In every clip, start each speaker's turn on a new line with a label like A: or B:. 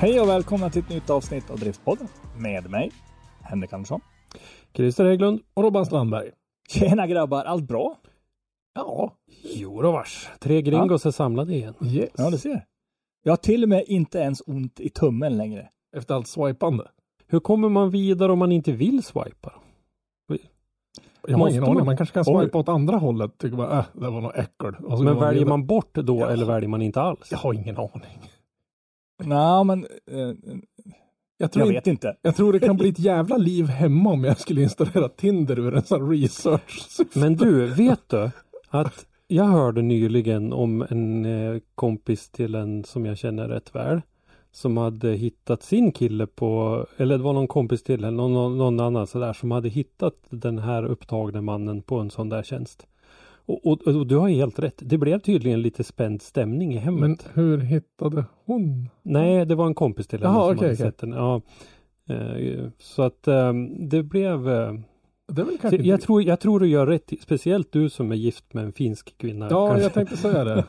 A: Hej och välkomna till ett nytt avsnitt av Driftpodden med mig, Henrik Andersson.
B: Christer Hägglund och Robban Strandberg.
A: Tjena grabbar, allt bra?
B: Ja, jo då vars. Tre gringos är samlade igen.
A: Yes. Ja, du ser. Jag har till och med inte ens ont i tummen längre.
B: Efter allt swipande. Hur kommer man vidare om man inte vill swipa? Jag har ingen aning.
A: man?
B: Kanske kan swipa åt andra hållet. Tycker man, äh, det var något äckel.
C: Men väljer man bort då
B: Ja.
C: eller väljer man inte alls?
B: Jag har ingen aning.
A: Nej, men eh,
B: Jag tror,
A: jag vet inte.
B: jag tror det kan bli ett jävla liv hemma om jag skulle installera Tinder ur en sån research.
C: Men du, vet du att jag hörde nyligen om en eh, kompis till en som jag känner rätt väl. Som hade hittat sin kille på, eller det var någon kompis till någon, någon, någon annan sådär som hade hittat den här upptagna mannen på en sån där tjänst. Och, och, och du har helt rätt. Det blev tydligen lite spänd stämning i hemmet.
B: Men hur hittade hon?
C: Nej, det var en kompis till henne
B: Jaha,
C: som
B: okej,
C: hade
B: okej.
C: sett den. Ja, Eh, så att eh, det blev eh,
B: Det
C: jag, tror, jag tror du gör rätt, speciellt du som är gift med en finsk kvinna.
B: Ja,
C: kanske,
B: jag tänkte säga det.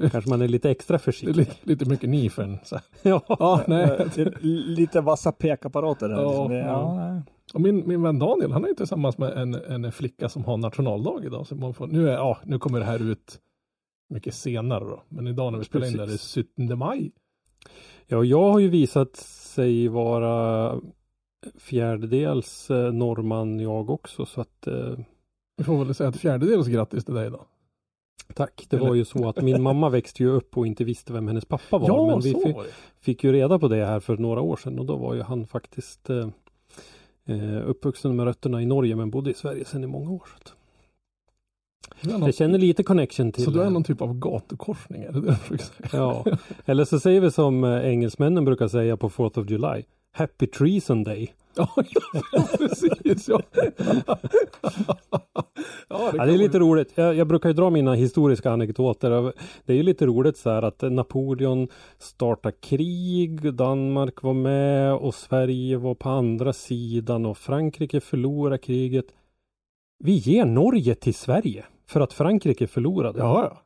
C: kanske man är lite extra försiktig.
B: lite, lite mycket nifen. Så.
C: ja.
B: Ja, nej.
A: Lite vassa pekapparater där.
B: Ja,
A: liksom.
B: ja.
A: ja, nej.
B: Och min, min vän Daniel, han är ju tillsammans med en, en flicka som har nationaldag idag. Så man får, nu, är, ja, nu kommer det här ut mycket senare då. Men idag när vi spelar in det är det 17 maj.
C: ja, jag har ju visat sig vara fjärdedels eh, norrman jag också så att eh,
B: Vi får väl säga ett fjärdedels grattis till dig då.
C: tack. Det
B: Eller-
C: var ju så att min mamma växte ju upp och inte visste vem hennes pappa var.
B: Ja,
C: men vi fick, fick ju reda på det här för några år sedan och då var ju han faktiskt eh, eh, uppvuxen med rötterna i Norge men bodde i Sverige sedan i många år.
B: Någon,
C: jag känner lite connection till
B: så du är någon typ av gatukorsning? Är det det?
C: Ja, eller så säger vi som eh, engelsmännen brukar säga på 4th of July. Happy Treason Day.
B: Ja, ja, precis. Ja. ja,
C: Ja,
B: kan
C: det är lite roligt. Jag, jag brukar ju dra mina historiska anekdoter. Det är ju lite roligt så här att Napoleon startade krig, Danmark var med och Sverige var på andra sidan och Frankrike förlorade kriget. Vi ger Norge till Sverige för att Frankrike förlorade.
B: Ja, ja.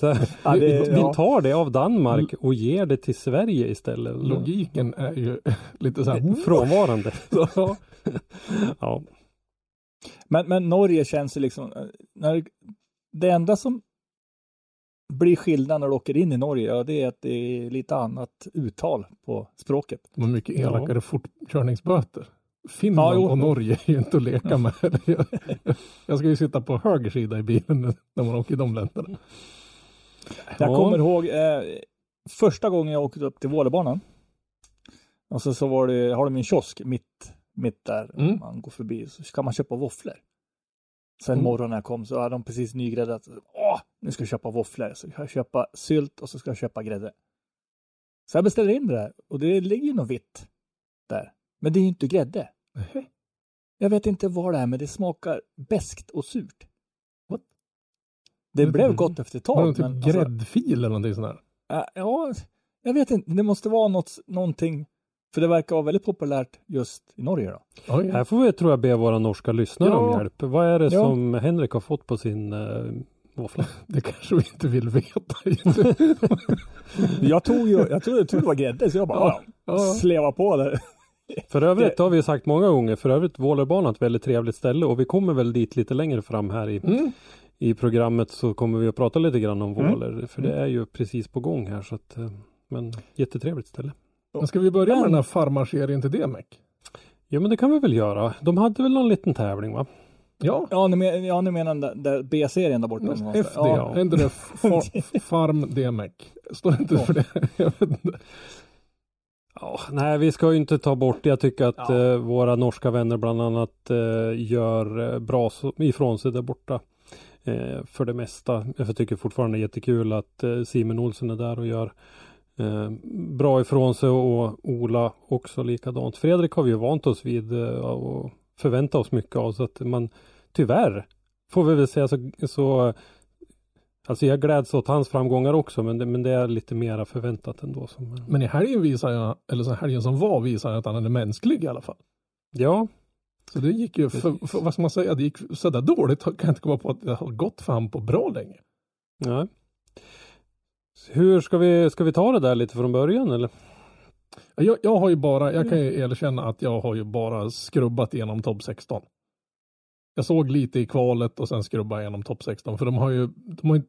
C: Så här,
A: Ja, det-
C: vi, vi
A: ja.
C: tar det av Danmark och ger det till Sverige istället.
B: Logiken är ju lite så här.
C: Frånvarande.
B: Ja.
C: Ja.
A: Men, men Norge känns ju liksom, eh, när, det enda som blir skillnad när du åker in i Norge, ja, det är att det är lite annat uttal på språket.
B: Har mycket
C: Ja.
B: elakare fortkörningsböter. Finland
A: Ja,
B: och Norge är ju inte att leka med. Jag, jag ska ju sitta på höger sida i bilen när man åker i de länderna.
A: Jag
C: Ja.
A: kommer ihåg eh, första gången jag åkte upp till Vålebanan. Och så, så var det, har de en kiosk mitt, mitt där.
B: Mm.
A: Man går förbi så ska man köpa våfflor. Sen
B: Mm.
A: morgonen när jag kom så hade de precis nygräddat. Åh, nu ska jag köpa våfflor. Så ska jag köpa sylt och så ska jag köpa grädde. Så jag beställer in det där och det ligger ju något vitt där. Men det är ju inte grädde. Jag vet inte vad det är, men det smakar beskt och surt.
B: What?
A: Det
B: Mm.
A: blev gott efter ett tag.
B: typ
A: men alltså-
B: gräddfil eller någonting sånt där?
A: Äh, ja, jag vet inte. Det måste vara något, någonting. För det verkar vara väldigt populärt just i Norge då.
B: Oj,
C: Här får vi tror jag be våra norska lyssnare om
B: Ja.
C: hjälp. Vad är det
A: Ja.
C: som Henrik har fått på sin uh, våffla?
B: Det kanske vi inte vill veta.
A: Jag tog ju, jag trodde, jag trodde det var grädde så jag bara
B: Ja,
A: ja,
B: ja.
A: sleva på det.
C: För övrigt har vi ju sagt många gånger, för övrigt Vålerbanan ett väldigt trevligt ställe och vi kommer väl dit lite längre fram här i,
B: Mm.
C: i programmet så kommer vi att prata lite grann om
A: Mm.
C: Våler. För det är ju precis på gång här så att eh, men jättetrevligt ställe.
B: Men ska vi börja med den här farmarserien till Demek?
C: Ja men det kan vi väl göra. De hade väl någon liten tävling va?
B: Ja,
A: Ja, ni, men, ja, ni menar den där B-serien där borta? någonstans.
B: FD.
A: Ja.
B: Inte det Fa- Farm DMEC? Står det inte för det?
C: Ja, nej, vi ska ju inte ta bort det. Jag tycker att
A: Ja.
C: eh, våra norska vänner bland annat eh, gör eh, bra ifrån sig där borta. Eh, för det mesta. Jag tycker fortfarande det är jättekul att eh, Simon Olsen är där och gör eh, bra ifrån sig och Ola också likadant. Fredrik har vi ju vant oss vid eh, och förväntat oss mycket av så att man tyvärr får vi väl säga så, så Alltså jag gläds åt hans framgångar också men det, men det är lite mera förväntat ändå. Som,
B: Men i helgen visar jag, eller så helgen som var visar jag att han är mänsklig i alla fall.
C: ja,
B: Så det gick ju, för, för, vad ska man säga, det gick sådär dåligt kan jag inte komma på att det har gått för han på bra länge.
C: Nej. Hur ska vi, ska vi ta det där lite från början eller?
B: Jag, jag har ju bara, jag kan ju erkänna att jag har ju bara skrubbat igenom topp 16. Jag såg lite i kvalet och sen skrubbade jag igenom topp 16 för de har ju, de har ju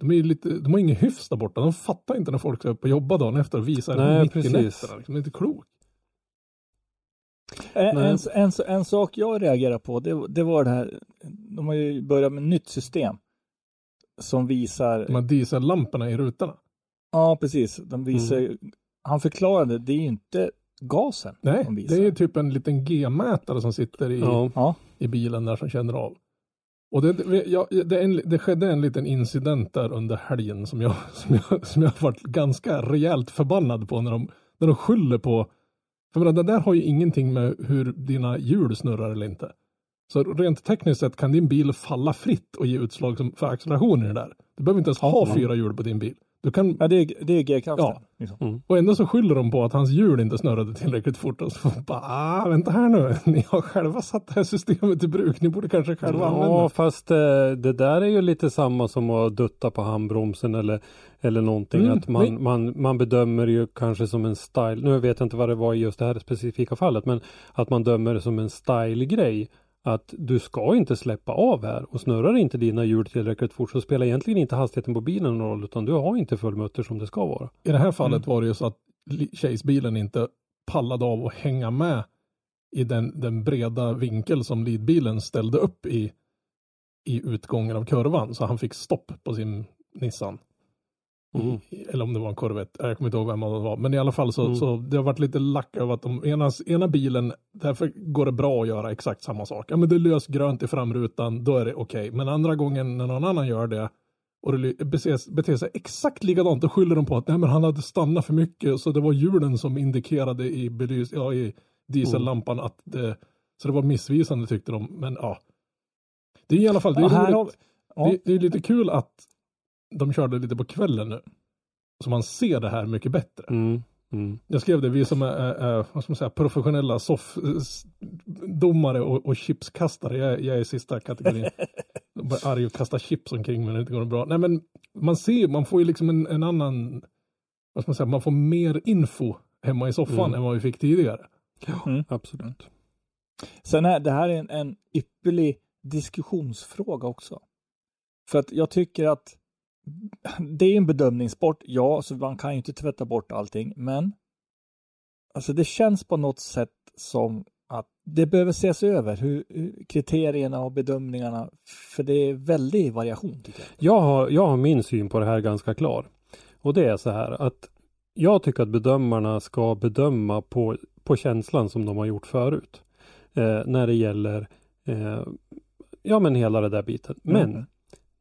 B: de, är ju lite, de har ingen hyfs där borta. De fattar inte när folk ska upp och jobba dagen efter och visa
C: Nej,
B: mitt
C: precis.
B: i nätterna. Liksom. Det är inte klokt.
A: En, en, en, en sak jag reagerar på, det, det var det här, de har ju börjat med ett nytt system. Som visar,
B: De här diesellamporna i rutorna.
A: ja precis, de visar ju- han förklarade, det är ju inte gasen
B: Nej,
A: de visar.
B: det är ju typ en liten G-mätare som sitter i,
C: Ja.
A: Ja,
B: i bilen där som känner av. Och det, ja, det, en, det skedde en liten incident där under helgen som jag, som jag, som jag varit ganska rejält förbannad på när de, när de skyller på för det där har ju ingenting med hur dina hjul snurrar eller inte. Så rent tekniskt sett kan din bil falla fritt och ge utslag som, för acceleration i det där. Du behöver inte ens ha fyra hjul på din bil. Du kan,
A: ja det är, det är G-kraften.
B: Ja.
A: Liksom.
B: och ändå så skyller de på att hans hjul inte snurrade tillräckligt fort. Och så bara, ah, vänta här nu. Ni har själva satt det här systemet i bruk. Ni borde kanske själva använda
C: Ja, fast eh, det där är ju lite samma som att dutta på handbromsen eller, eller någonting.
B: Mm,
C: att man,
B: nej.
C: man, man bedömer ju kanske som en style. Nu vet jag inte vad det var i just det här specifika fallet, men att man dömer det som en style-grej. Att du ska inte släppa av här och snurrar inte dina hjul tillräckligt fort så spelar egentligen inte hastigheten på bilen någon roll utan du har inte full mutter som det ska vara.
B: I det här fallet
A: Mm.
B: var det ju så att Chase-bilen inte pallade av att hänga med i den, den breda vinkel som leadbilen ställde upp i, i utgången av kurvan. Så han fick stopp på sin Nissan.
C: Mm.
B: Eller om det var en Corvette, jag kommer inte ihåg vem det var. Men i alla fall så,
C: Mm.
B: så det har varit lite lack över att de ena, ena bilen, därför går det bra att göra exakt samma sak. Ja men det är lös grönt i framrutan, då är det okej. Men andra gången när någon annan gör det och det beter, beter sig exakt likadant, då skyller de på att nej men han hade stannat för mycket så det var hjulen som indikerade i, belys, ja, i diesellampan att det, så det var missvisande tyckte de. Men ja. Det är i alla fall, det är,
A: Ja,
B: roligt.
A: ja.
B: Det, det är lite kul att de körde lite på kvällen nu. Så man ser det här mycket bättre.
C: Mm. Mm.
B: Jag skrev det, vi som är, är, är vad ska man säga, professionella soffdomare och, och chipskastare. Jag, är- jag är i sista kategorin. Jag blir arg och kastar chips omkring men det inte går bra. Nej men man ser, man får ju liksom en, en annan, vad ska man säga, man får mer info hemma i soffan
C: Mm.
B: än vad vi fick tidigare.
C: Absolut.
A: Sen är det här är en, en ypperlig diskussionsfråga också. För att jag tycker att det är en bedömningssport, ja, så man kan ju inte tvätta bort allting, men alltså det känns på något sätt som att det behöver ses över, hur, hur kriterierna och bedömningarna, för det är väldig variation tycker jag.
C: Jag har, jag har min syn på det här ganska klar. Och det är så här att jag tycker att bedömarna ska bedöma på, på känslan som de har gjort förut. Eh, när det gäller eh, ja men hela det där biten. Men
A: Mm.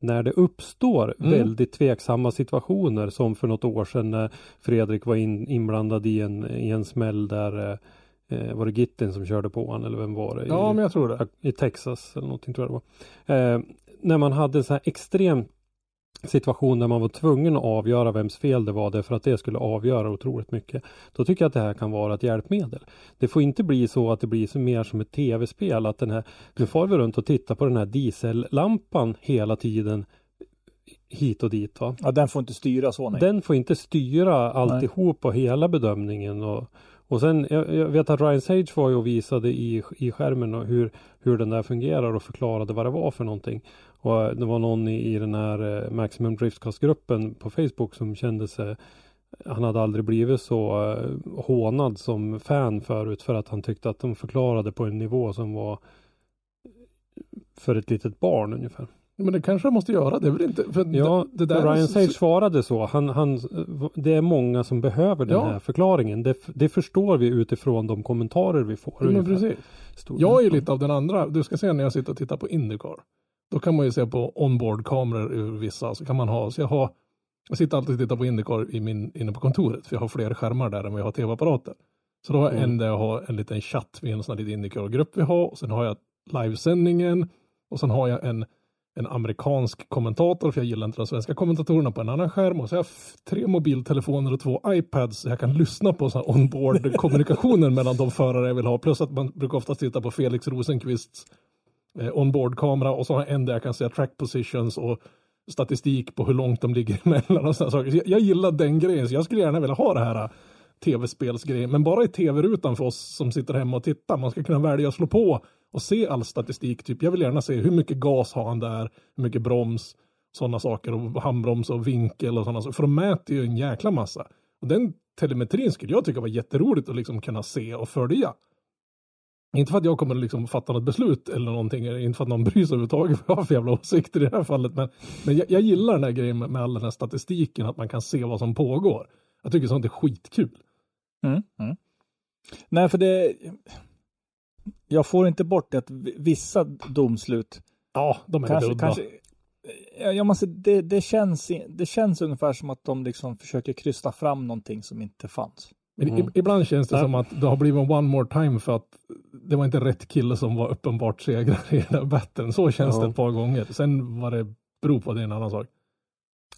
C: När det uppstår
B: Mm.
C: väldigt tveksamma situationer som för något år sedan när Fredrik var in, inblandad i en, i en smäll där eh, var det Gittin som körde på honom eller vem var det?
B: Ja
C: I-
B: men jag tror det.
C: i Texas eller någonting tror jag det var. Eh, när man hade så här extrem situation där man var tvungen att avgöra vems fel det var därför att det skulle avgöra otroligt mycket. Då tycker jag att det här kan vara ett hjälpmedel. Det får inte bli så att det blir mer som ett tv-spel att den här, nu får vi runt och tittar på den här diesellampan hela tiden hit och dit. Va?
A: Ja, den får inte styra så nej.
C: Den får inte styra alltihop och hela bedömningen. Och, och sen, jag, jag vet att Ryan Sage var ju och visade i, i skärmen och hur, hur den där fungerar och förklarade vad det var för någonting. Och det var någon i, i den här eh, Maximum Driftcast-gruppen på Facebook som kände sig han hade aldrig blivit så eh, hånad som fan förut för att han tyckte att de förklarade på en nivå som var för ett litet barn ungefär.
B: Men det kanske jag måste göra, det är väl inte... För
C: Ja,
B: det, det
C: Ryan
B: så-
C: Sage svarade så. Han, han, det är många som behöver den
B: Ja.
C: här förklaringen. Det, det förstår vi utifrån de kommentarer vi får.
B: Men
C: ungefär.
B: precis. Jag är ju lite av den andra. Du ska se när jag sitter och tittar på Indycar. Då kan man ju se på onboard-kameror ur vissa. Så kan man ha, så jag har, jag sitter alltid och tittar på Indycar i min, inne på kontoret. För jag har fler skärmar där än vad jag har tv-apparater. Så då har jag
C: Mm.
B: en där jag har en liten chatt vid en sån här liten Indycar-grupp vi har. Och sen har jag livesändningen. Och sen har jag en, en amerikansk kommentator, för jag gillar inte de svenska kommentatorerna på en annan skärm. Och så har jag tre mobiltelefoner och två iPads så jag kan lyssna på onboard-kommunikationen mellan de förare jag vill ha. Plus att man brukar ofta titta på Felix Rosenqvists eh, onboard-kamera och så har jag en där jag kan säga track positions och statistik på hur långt de ligger emellan och sådana saker. Så jag, jag gillar den grejen, så jag skulle gärna vilja ha det här eh, tv-spelsgrejen, men bara i tv-rutan för oss som sitter hemma och tittar. Man ska kunna välja att slå på och se all statistik. Typ, jag vill gärna se hur mycket gas har han där, hur mycket broms, sådana saker och handbroms och vinkel och sådana saker. För de mäter ju en jäkla massa. Och den telemetrin skulle jag tycka var jätteroligt att liksom kunna se och följa. Inte för att jag kommer liksom fatta något beslut eller någonting, inte för att någon bryr sig överhuvudtaget vad jag har för jävla åsikter i det här fallet, men, men jag, jag gillar den här grejen med, med all den här statistiken, att man kan se vad som pågår. Jag tycker sånt är skitkul.
A: Mm. Mm. Nej, för det... Jag får inte bort det att vi- vissa domslut
B: Ja, de är
A: kanske...
B: udda.
A: kanske Ja, jag måste, det, det, känns, det känns ungefär som att de liksom försöker krysta fram någonting som inte fanns.
B: Men
C: Mm.
B: ibland känns det
C: Ja.
B: som att det har blivit en one more time för att det var inte rätt kille som var uppenbart segrare i den här battlen. Så känns
C: Ja.
B: det ett par gånger. Sen vad det beror på, det är en annan sak.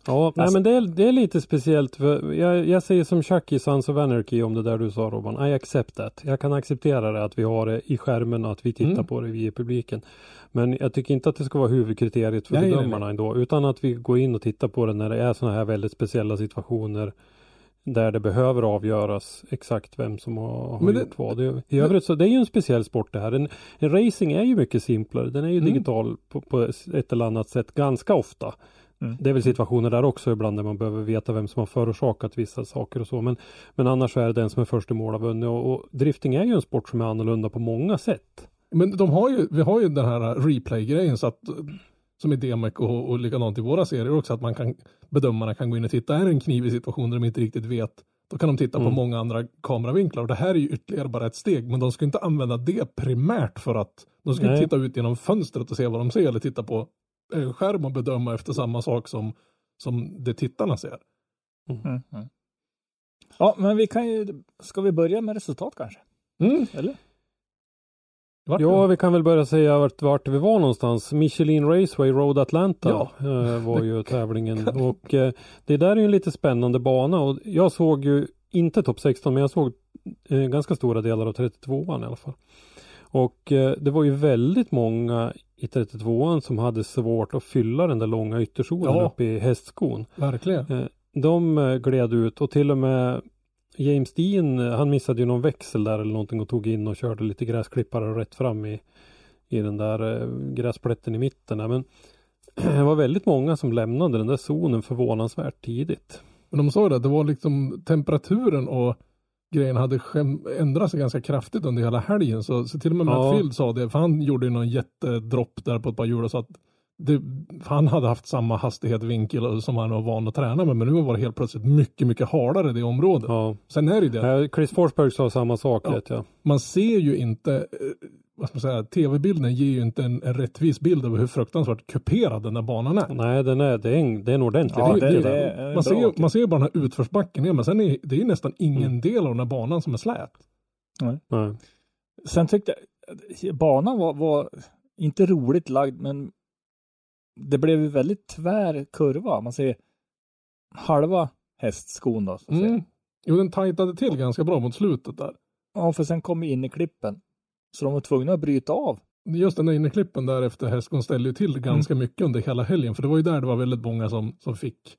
C: Ja, nej,
A: Alltså-
C: men det är, det är lite speciellt. För jag, jag säger som Chuck i Sons of Anarchy om det där du sa Robban. I accept that. Jag kan acceptera det att vi har det i skärmen och att vi tittar
B: Mm.
C: på det vi i publiken. Men jag tycker inte att det ska vara huvudkriteriet för
B: Nej, nej,
C: bedömarna ändå. Utan att vi går in och tittar på det när det är sådana här väldigt speciella situationer. Där det behöver avgöras exakt vem som har, har
B: det-
C: gjort vad. Det, I övrigt så det är ju en speciell sport det här. En, en racing är ju mycket simplare. Den är ju
B: Mm.
C: digital på, på ett eller annat sätt ganska ofta.
A: Mm.
C: Det är väl situationer där också ibland där man behöver veta vem som har förorsakat vissa saker och så. Men, men annars är det den som är först i mål har vunnit. Och, och drifting är ju en sport som är annorlunda på många sätt.
B: Men de har ju, vi har ju den här replay-grejen så att som i DMEC och, och likadant i våra serier också att man kan bedömarna kan gå in och titta. Är det en knivig situation där de inte riktigt vet då kan de titta på
C: Mm.
B: många andra kameravinklar och det här är ju ytterligare bara ett steg men de ska inte använda det primärt för att de ska inte
C: Nej.
B: titta ut genom fönstret och se vad de ser eller titta på en skärm och bedöma efter samma sak som, som det tittarna ser.
A: Mm. Mm. Ja, men vi kan ju... Ska vi börja med resultat kanske?
B: Mm.
A: Eller?
B: Vart
C: Ja, vi kan väl börja säga vart, vart vi var någonstans. Michelin Raceway Road Atlanta
B: Ja.
C: eh, var ju tävlingen. Och eh, det där är ju en lite spännande bana. Och jag såg ju inte topp 16 men jag såg eh, ganska stora delar av 32an i alla fall. Och eh, det var ju väldigt många i 32an som hade svårt att fylla den där långa ytterzonen
B: Ja.
C: uppe i hästskon.
B: Verkligen.
C: Eh, De eh, gled ut och till och med James Dean, han missade ju någon växel där eller någonting och tog in och körde lite gräsklippare rätt fram i, i den där eh, gräsplätten i mitten. Men det var väldigt många som lämnade den där zonen förvånansvärt tidigt.
B: Men de sa ju det, det var liksom temperaturen och grejen hade ändrat sig ganska kraftigt under hela helgen. Så, så till och med Matt
C: Ja.
B: Field sa det, för han gjorde ju någon jättedropp där på ett par hjul och sa att det, han hade haft samma hastighet, vinkel som han var van att träna med, men nu var det helt plötsligt mycket, mycket hardare det området.
C: Ja.
B: Sen är det ju det,
C: Chris Forsberg sa samma sak
B: Ja.
C: vet jag.
B: man ser ju inte, eh, vad ska man säga, tv-bilden ger ju inte en, en rättvis bild av hur fruktansvärt kuperad den där banan är.
C: Nej, den är, det, är en, det är en ordentlig
A: Ja, det- det- är
B: man, ser, man ser ju bara den här utförsbacken ner, men sen är det är ju nästan ingen
C: Mm.
B: del av den här banan som är slät.
C: Nej.
A: Sen tyckte jag... Banan var, var inte roligt lagd, men det blev ju väldigt tvär kurva. Man ser halva hästskon då. Så att säga.
B: Mm. Jo, den tajtade till ganska bra mot slutet där.
A: Ja, för sen kom vi in i klippen. Så de var tvungna att bryta av.
B: Just den där inneklippen där efter hästskon ställde ju till ganska mycket under hela helgen. För det var ju där det var väldigt många som, som fick,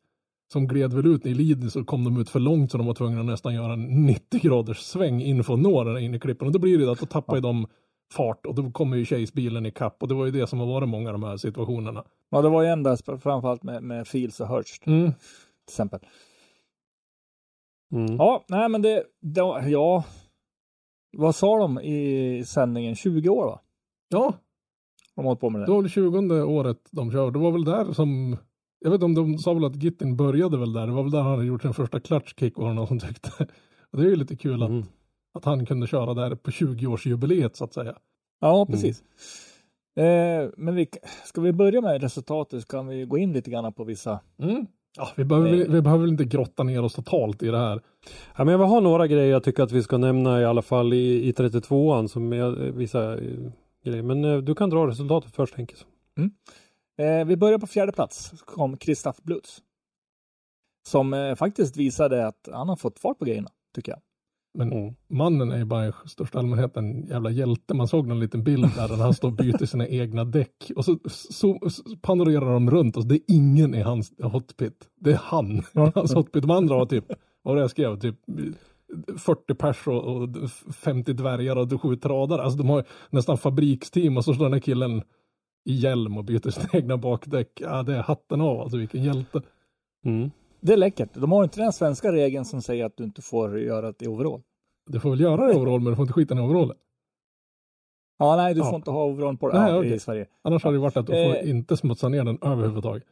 B: som gled väl ut i leading så kom de ut för långt så de var tvungna att nästan göra en 90 graders sväng in för att nå den där inneklippen. Och då blir det att då tappar ju de fart och då kommer ju Chase-bilen i kapp och det var ju det som har varit många av de här situationerna.
A: Ja, det var ju en där framförallt med, med Fields och Hurst
B: Mm.
A: till exempel.
C: Mm.
A: Ja, nej men det, det ja. Vad sa de i sändningen? 20 år va?
B: Ja,
A: De har på med
B: Det
A: det.
B: var väl 20 året de kör. Det var väl där som, jag vet inte om de sa väl att Gittin började väl där. Det var väl där han hade gjort sin första clutchkick var det någon som tyckte. Och det är ju lite kul
C: Mm.
B: att han kunde köra där på 20-årsjubileet så att säga.
A: Ja, precis. Eh, men vi, ska vi börja med resultatet så kan vi gå in lite grann på vissa.
B: Mm. Ja, vi, behöver,
A: Nej.
B: vi behöver väl inte grotta ner oss totalt i det här.
C: Ja, men jag vill ha några grejer jag tycker att vi ska nämna i alla fall i, i 32an som är eh, vissa eh, grejer. Men eh, du kan dra resultatet först Henke.
A: Eh, vi börjar på fjärde plats. Kom Christoph Blutz. Som eh, faktiskt visade att han har fått fart på grejerna, tycker jag.
B: Men
C: Mm.
B: mannen är ju bara i största allmänhet en jävla hjälte. Man såg någon liten bild där, där han står och byter sina egna däck. Och så, så, så panorerar de runt och det är ingen i hans hotpit. Det är han, hans hotpit. De andra har typ, vad var det jag skrev, typ 40 pers och, och 50 dvärgar och sju tradare. Alltså de har nästan fabriksteam och så står den här killen i hjälm och byter sina egna bakdäck. Ja, det är hatten av alltså, vilken hjälte.
C: Mm.
A: Det är läckert. De har inte den svenska regeln som säger att du inte får göra det i overall.
B: Du får väl göra det i overall, men du får inte skita i overallen.
A: Ja, nej, du
B: Ja.
A: får inte ha overall på det
B: Nej,
A: ja,
B: okej.
A: i Sverige.
B: Annars hade det varit att du får
A: Eh.
B: inte smutsa ner den överhuvudtaget.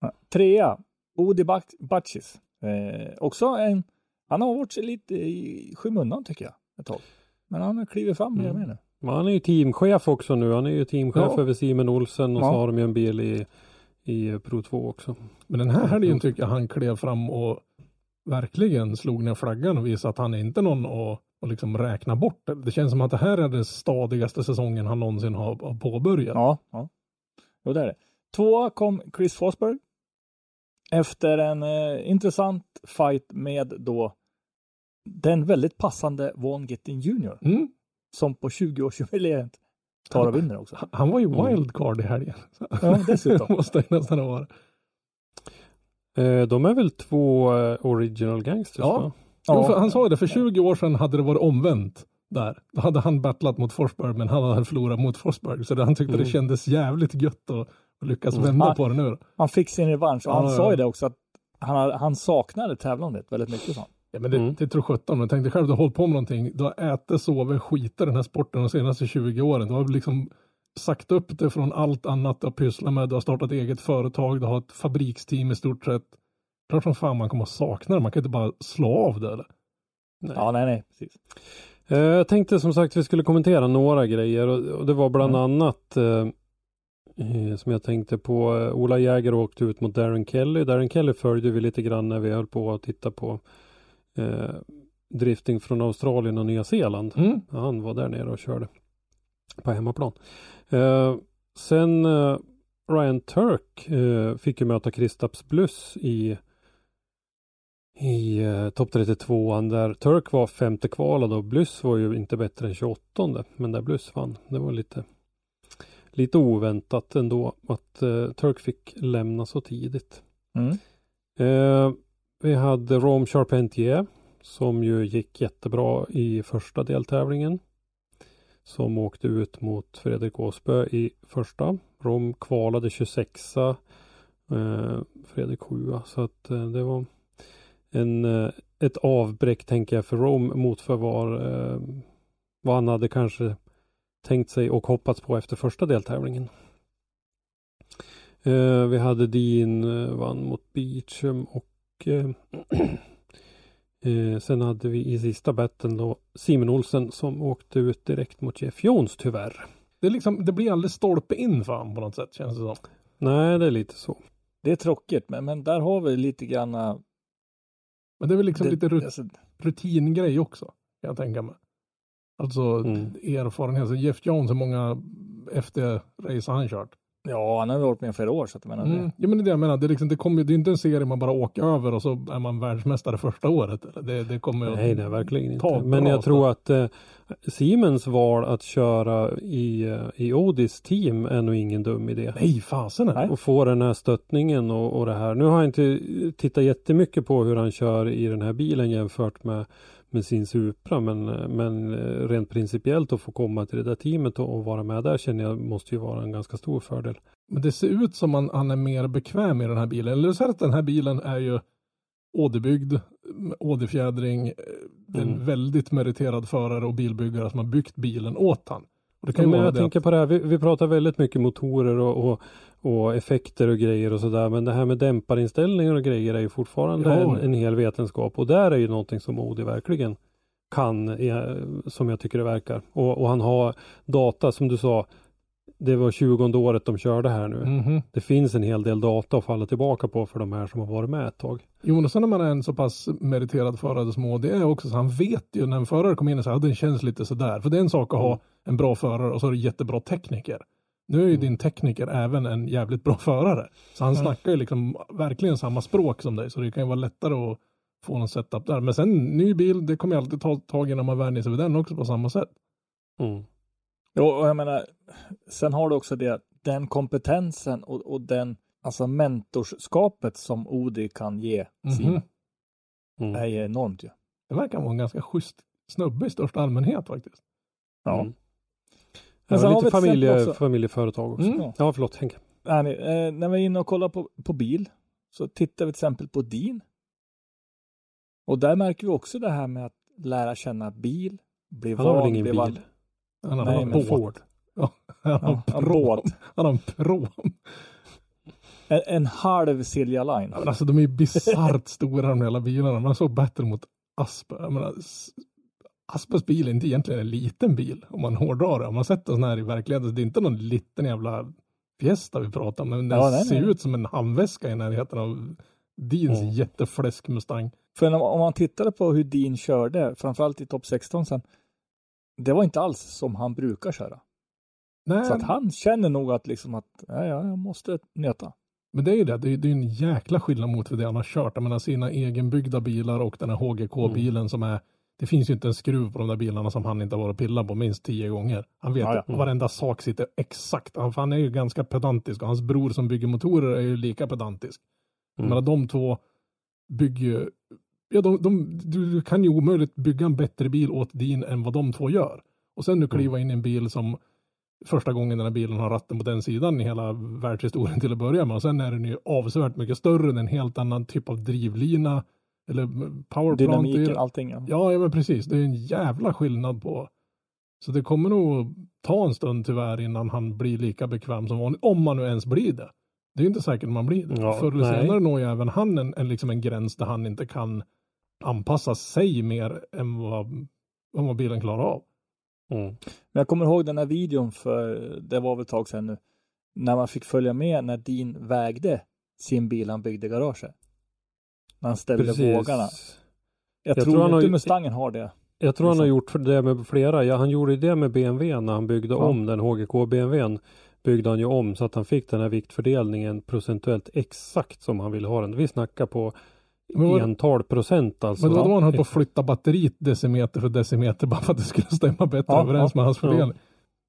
A: Ja. Trea, Odi Batchis. Eh, också en, han har varit lite i skymundan tycker jag ett tag. Men han har klivit fram mer och mer nu.
C: Men han är ju teamchef också nu. Han är ju teamchef
A: Ja.
C: över Simon Olsen och
A: Ja.
C: så har de ju en bil i, i Pro 2 också.
B: Men den här helgen tycker jag han klev fram och verkligen slog ner flaggan och visade att han är inte någon att, att liksom räkna bort. Det känns som att det här är den stadigaste säsongen han någonsin har, har påbörjat.
A: Ja, ja. Jo, det är det. Tvåa kom Chris Forsberg. Efter en eh, intressant fight med då den väldigt passande Von Gittin Jr.
B: Mm.
A: Som på 20-årsjubileet tar och vinner också.
B: Han var ju
C: Mm.
B: wildcard i helgen.
A: Ja, dessutom.
B: Måste det nästan varit.
C: Eh, de är väl två eh, original gangsters?
B: Ja.
C: va?
B: Jo, för han sa ju det, för 20 år sedan hade det varit omvänt. Där. Då hade han battlat mot Forsberg men han hade förlorat mot Forsberg. Så det, han tyckte
C: Mm.
B: det kändes jävligt gött att, att lyckas
C: Mm.
B: vända
A: Ah.
B: på det nu.
A: Han fick sin revansch och
B: Ja,
A: han
B: ja.
A: sa ju det också att han, han saknade tävlandet väldigt mycket. han.
B: Ja, men det,
C: Mm.
B: det tror sjutton. Men tänk dig själv, du har hållit på med någonting. Du har ätit, sovit, skitit den här sporten de senaste 20 åren. Du har liksom sagt upp det från allt annat du har pysslat med. Du har startat eget företag. Du har ett fabriksteam i stort sett. Klart som fan man kommer att sakna det. Man kan inte bara slå av det. Eller?
A: Ja, nej, nej, precis.
C: Eh, jag tänkte som sagt vi skulle kommentera några grejer och, och det var bland
A: Mm.
C: annat eh, eh, som jag tänkte på. Eh, Ola Jäger åkte ut mot Darren Kelly. Darren Kelly följde vi lite grann när vi höll på att titta på eh, drifting från Australien och Nya Zeeland.
B: Mm.
C: Han var där nere och körde på hemmaplan. Eh, sen eh, Ryan Turk eh, fick ju möta Kristaps Bluss i i eh, topp 32 där Turk var femte kvalad och Bluss var ju inte bättre än 28 men där Bluss vann. Det var lite lite oväntat ändå att eh, Turk fick lämna så tidigt.
A: Mm.
C: Eh, vi hade Rome Charpentier som ju gick jättebra i första deltävlingen. Som åkte ut mot Fredrik Åsbö i första. Rom kvalade 26 eh, Fredrik 7 Så att eh, det var en, eh, ett avbräck tänker jag för Rom mot för var, eh, vad han hade kanske tänkt sig och hoppats på efter första deltävlingen. Eh, vi hade Dean eh, vann mot Beecham och eh, eh, sen hade vi i sista batten då Simon Olsen som åkte ut direkt mot Jeff Jones tyvärr.
B: Det, är liksom, det blir aldrig stolpe in för honom på något sätt känns det som.
C: Nej, det är lite så.
A: Det är tråkigt, men, men där har vi lite grann... äh,
B: Men det är väl liksom
A: det,
B: lite rut,
A: alltså,
B: rutingrej också. Kan jag tänka mig. Alltså
C: Mm.
B: erfarenhet. Jeff Jones, hur många FD-race har han kört?
A: Ja, han har varit med i flera år, så att jag menar
B: Mm.
A: det.
B: Ja men det är det jag menar. Det är, liksom, det, kommer, det är inte en serie man bara åker över och så är man världsmästare första året. Eller? Det, det kommer
C: Nej, nej, verkligen inte. Men jag tror att eh, Siemens val att köra i, eh, i Odis team är nog ingen dum idé.
B: Nej, fasen är det.
C: Och få den här stöttningen och, och det här. Nu har jag inte tittat jättemycket på hur han kör i den här bilen jämfört med, med sin Supra. Men, men eh, rent principiellt att få komma till det där teamet och, och vara med där känner jag måste ju vara en ganska stor fördel.
B: Men det ser ut som han, han är mer bekväm i den här bilen. Eller så att den här bilen är ju åderbyggd, åderfjädring. eh, Det är en
C: Mm.
B: väldigt meriterad förare och bilbyggare som har byggt bilen åt han. Och det kan
C: Ja, men jag tänker på det här, vi, vi pratar väldigt mycket motorer och, och, och effekter och grejer och sådär. Men det här med dämparinställningar och grejer är ju fortfarande
B: Ja.
C: en, en hel vetenskap. Och där är ju någonting som Audi verkligen kan, eh, som jag tycker det verkar. Och, och han har data, som du sa, det var 20 året de körde här nu.
B: att, Mhm.
C: Det finns en hel del data att falla tillbaka på för de här som har varit med ett tag.
B: Jo, och sen när man är en så pass meriterad förare som Audi är också, så han vet ju när en förare kommer in och säger att den känns lite sådär. För det är en sak att ha en bra förare och så är det jättebra tekniker. Nu är ju din tekniker även en jävligt bra förare. Så han snackar ju liksom verkligen samma språk som dig, så det kan ju vara lättare att få någon setup där. Men sen ny bil, det kommer ju alltid ta tag innan man vänjer sig vid den också på samma sätt.
C: Mm.
A: Jo, och jag menar, sen har du också det, den kompetensen och, och den, alltså mentorskapet som Odi kan ge sina,
B: Mhm.
C: Mm.
A: är ju enormt ju.
B: Det verkar vara en ganska schysst snubbe i största allmänhet faktiskt.
A: Ja.
C: Mm. Ja,
A: vi
C: lite familje,
A: också.
C: familjeföretag också.
B: Mm.
A: Ja.
C: Ja, förlåt Henke.
A: Nej, eh, när vi är inne och kollar på, på bil så tittar vi till exempel på din. Och där märker vi också det här med att lära känna bil, bli
C: Han har väl
A: van,
C: ingen
A: bli
C: bil?
A: van-
B: Han har en.
C: Ford.
B: Ja, han har
A: Ja,
B: en
A: båt.
B: Han har en prom.
A: En, en halv Silja Line.
B: Ja, men alltså de är ju bisarrt stora de hela bilarna. Man såg bättre mot Asper. Jag menar, S- Aspers bil är inte egentligen en liten bil om man hårdrar det. Om man sett en sån här i verkligheten, det är inte någon liten jävla Fiesta vi pratar om. Men den
A: Ja, nej,
B: ser
A: nej.
B: ut som en handväska i närheten av Deans
C: Mm.
B: jättefläsk Mustang.
A: För om man tittade på hur Dean körde, framförallt i topp 16 sen, det var inte alls som han brukar köra.
B: Nej,
A: Så att han känner nog att liksom att, ja, jag måste nöta.
B: men det är ju det. Det är, det är en jäkla skillnad mot det han har kört. Jag menar sina egenbyggda bilar och den här HGK-bilen som är det finns ju inte en skruv på de där bilarna som han inte har varit och pillat på minst tio gånger. Han vet att varenda sak sitter exakt. Han, han är ju ganska pedantisk och hans bror som bygger motorer är ju lika pedantisk.
C: Mm.
B: Menar de två bygger ju, ja de, de, du du kan ju omöjligt bygga en bättre bil åt din än vad de två gör. Och sen nu kliva in i en bil som första gången den här bilen har ratten på den sidan i hela världshistorien till att börja med. Och sen är den ju avsevärt mycket större, en helt annan typ av drivlina. Eller powerplant.
A: Dynamiken, allting. Ja.
B: Ja, ja men precis. Det är en jävla skillnad på. Så det kommer nog ta en stund tyvärr innan han blir lika bekväm som vanligt. Om man nu ens blir det. Det är ju inte säkert man blir det.
C: Ja,
B: Förr eller
C: nej.
B: senare når ju även han en, en, liksom en gräns där han inte kan anpassa sig mer än vad, än vad bilen klarar av.
C: Mm.
A: Men jag kommer ihåg den här videon för, det var väl ett tag sedan nu, när man fick följa med när Dean vägde sin bil han byggde i garaget. Han ställde vågarna. Jag,
C: Jag
A: tror,
C: tror han har
A: inte
C: ju-
A: Mustangen har det.
C: Jag tror han har
A: Liksom.
C: gjort det med flera. Ja, han gjorde ju det med BMW när han byggde
A: Ja.
C: om den HGK BMWn. Byggde han ju om så att han fick den här viktfördelningen procentuellt exakt som han ville ha den. Vi snackar på
B: Men
C: ental procent alltså.
B: Men det var då han höll på att flytta batteriet decimeter för decimeter bara för att det skulle stämma bättre
A: Ja,
B: överens
A: ja,
B: med hans
C: ja.
B: fördelning.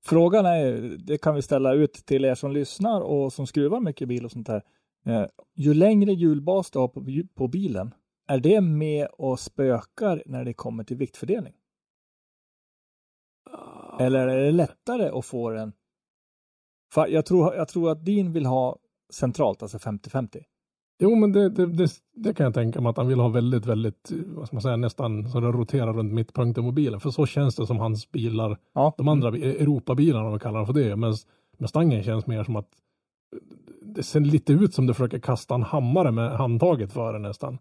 A: Frågan är, det kan vi ställa ut till er som lyssnar och som skruvar mycket bil och sånt där. Eh, ju längre hjulbas du har på, på bilen, är det med och spökar när det kommer till viktfördelning? Eller är det lättare att få den? För jag tror, jag tror att din vill ha centralt, alltså 50-50.
B: Jo, men det, det, det, det kan jag tänka mig att han vill ha väldigt, väldigt, vad ska man säga, nästan så det roterar runt mittpunkten på bilen. För så känns det som hans bilar,
A: Ja.
B: de andra bi- Europabilarna om vi kallar dem för det. Men Mustangen känns mer som att det ser lite ut som det försöker kasta en hammare med handtaget före nästan.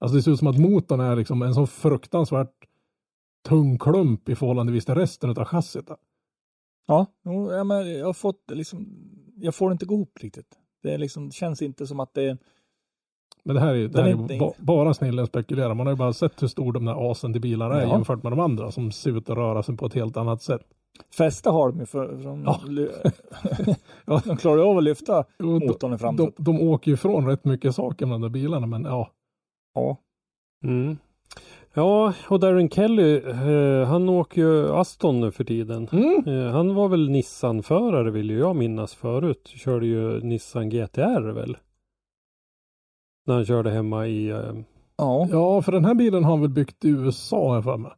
B: Alltså det ser ut som att motorn är liksom en så fruktansvärt tung klump i förhållande till resten av chassit.
A: Ja, jo, ja men jag har fått liksom, jag får det inte gå ihop riktigt. Det liksom, känns inte som att det är,
B: Men det här är det här
A: är
B: är ba, bara snillen spekulerar. Man har ju bara sett hur stor de där asen till bilar är
A: Ja.
B: jämfört med de andra som ser ut att röra sig på ett helt annat sätt.
A: Fäste har de ju för, för de,
B: Ja.
A: De klarar ju av att lyfta
B: Jo, de,
A: motorn i
B: de,
A: framsätet.
B: de åker ju ifrån rätt mycket saker med de där bilarna men ja.
A: Ja.
C: Mm. Ja, och Darren Kelly, eh, han åker ju Aston nu för tiden.
B: Mm.
C: Eh, han var väl Nissan-förare vill ju jag minnas förut. Körde ju Nissan GTR väl? När han körde hemma i... Eh,
A: Ja.
B: Ja, för den här bilen har han väl byggt i USA har jag för mig.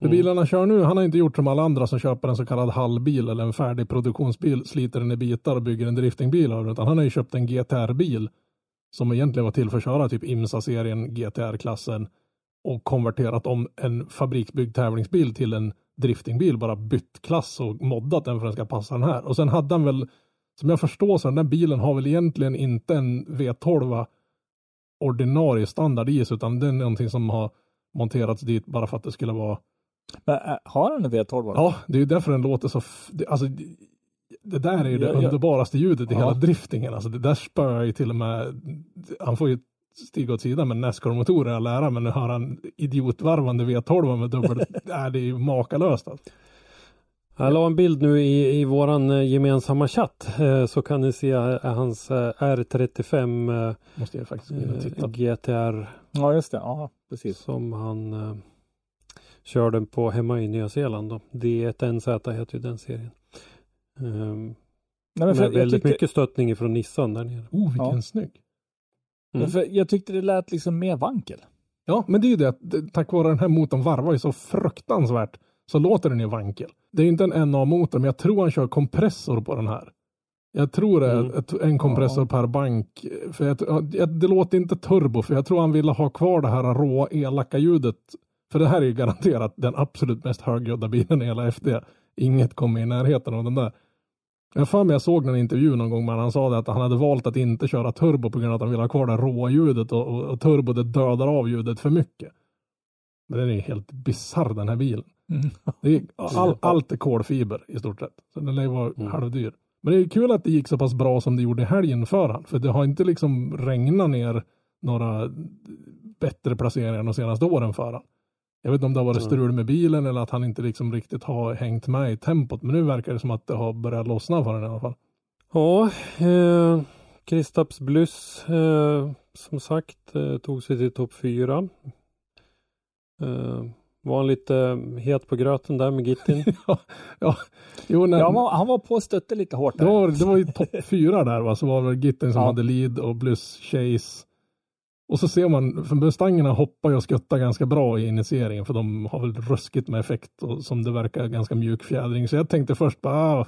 B: De
C: Mm.
B: bilarna kör nu, han har inte gjort som alla andra som köper en så kallad halvbil eller en färdig produktionsbil, sliter den i bitar och bygger en driftingbil av utan han har ju köpt en GTR-bil som egentligen var till för att köra typ IMSA-serien GTR-klassen och konverterat om en fabriksbyggd tävlingsbil till en driftingbil bara bytt klass och moddat den för att den ska passa den här. Och sen hade han väl, som jag förstår så den där bilen har väl egentligen inte en V12 ordinarie standard i sig utan det är någonting som har monterats dit bara för att det skulle vara
A: Men, äh, har han en V12?
B: Ja, det är ju därför den låter så, f- det, alltså det- där är ju det
A: Ja, ja.
B: underbaraste ljudet i
A: Ja.
B: hela driftingen. Alltså det där spöar ju till och med, han får ju stiga åt sidan med Nascar-motorer och lära men nu har han idiotvarvande V12 med dubbel, nej det är ju makalöst alltså.
C: Jag la en bild nu i, i våran eh, gemensamma chatt eh, så kan ni se eh, hans eh, R35 eh,
B: Måste jag faktiskt titta.
C: GTR
A: Ja, just det. Ja, precis.
C: som han eh, körde på hemma i Nya Zeeland. Då. D1NZ heter ju den serien. Um,
A: Nej, men för,
C: med
A: jag,
C: väldigt
A: tyckte,
C: mycket stöttning ifrån Nissan där nere.
B: Oh, vilken
A: Ja.
B: snygg.
C: Mm.
A: men för, jag tyckte det lät liksom mer vankel.
B: Ja, men det är ju det tack vare den här motorn varvar ju så fruktansvärt så låter den ju vankel. Det är ju inte en NA-motor, men jag tror han kör kompressor på den här. Jag tror det är
C: Mm.
B: ett, en kompressor per bank. För jag, jag, det låter inte turbo, för jag tror han ville ha kvar det här råa elaka ljudet. För det här är ju garanterat den absolut mest högljudda bilen i hela FD. Inget kommer i närheten av den där. Jag för mig jag såg en intervju någon gång, men han sa det att han hade valt att inte köra turbo på grund av att han ville ha kvar det råa ljudet och, och, och turbo det dödar av ljudet för mycket. Men den är ju helt bisarr den här bilen. Det är, all, allt är kolfiber i stort sett. Så den lär ju vara
C: Mm.
B: halvdyr. Men det är kul att det gick så pass bra som det gjorde i helgen för han. För det har inte liksom regnat ner några bättre placeringar de senaste åren för han. Jag vet inte om det har varit strul med bilen eller att han inte liksom riktigt har hängt med i tempot. Men nu verkar det som att det har börjat lossna för den i alla fall.
C: Ja, eh, Kristaps Blyss eh, som sagt eh, tog sig till topp fyra. Eh, var han lite het på gröten där med Gittin?
B: ja, ja, jo, när,
A: Ja, han, var, han var på och stötte lite hårt
B: det,
A: där.
B: var, det var ju topp fyra där va. Så var det Gittin som
A: Ja.
B: hade lead och Blues Chase. Och så ser man, för Mustangerna hoppar ju och skuttar ganska bra i initieringen för de har väl ruskigt med effekt och som det verkar ganska mjuk fjädring. Så jag tänkte först bara, ah,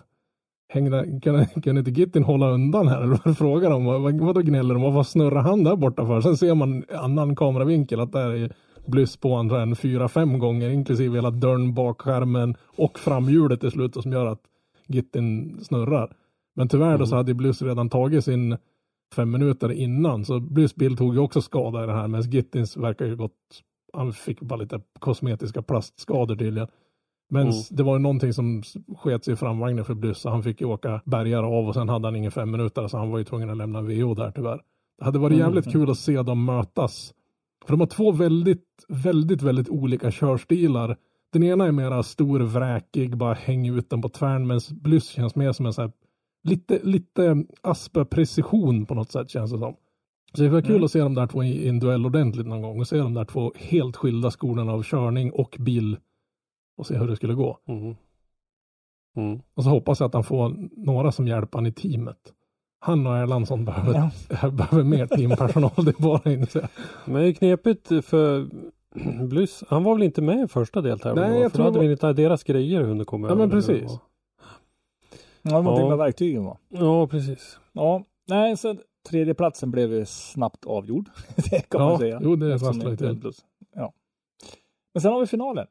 B: hängde, kan, kan inte Gittin hålla undan här? Eller vad frågar de? Vad, vad gnäller de? Vad snurrar han där borta för? Sen ser man annan kameravinkel att där är blyss på andra än fyra, fem gånger inklusive hela dörren, bakskärmen och framhjulet till slut som gör att Gittin snurrar. Men tyvärr då så hade Blues redan tagit sin fem minuter innan så Blues bil tog ju också skada i det här medan Gittins verkar ju gått han fick bara lite kosmetiska plastskador tydligen. Men
C: Mm.
B: det var ju någonting som sket sig i framvagnen för Blues så han fick ju åka bergar av och sen hade han ingen fem minuter så han var ju tvungen att lämna VO där tyvärr. Det hade varit
A: Mm.
B: jävligt kul att se dem mötas. För de har två väldigt, väldigt, väldigt olika körstilar. Den ena är mera stor, vräkig, bara häng ut den på tvären, medan Blyss känns mer som en så här, lite, lite Aspa-precision på något sätt känns det som. Så det var kul
A: Mm.
B: att se de där två i en duell ordentligt någon gång och se de där två helt skilda skolorna av körning och bil och se hur det skulle gå.
C: Mm. Mm.
B: Och så hoppas jag att han får några som hjälper han i teamet. Han och Erlandsson behöver,
A: Ja.
B: behöver mer teampersonal, det är bara att inse.
C: Men det är knepigt för Blyss, han var väl inte med i första deltävlingen?
B: Nej, jag tror
C: då hade vi inte deras grejer hunnit komma
B: Ja, men precis.
C: vad?
A: Ja, någonting
C: Ja.
A: med verktygen va?
C: Ja, precis.
A: Ja, nej, så tredje platsen blev ju snabbt avgjord. det kan man
B: Ja,
A: säga.
B: jo, det
A: inte är plus. Ja. Men sen har vi finalen.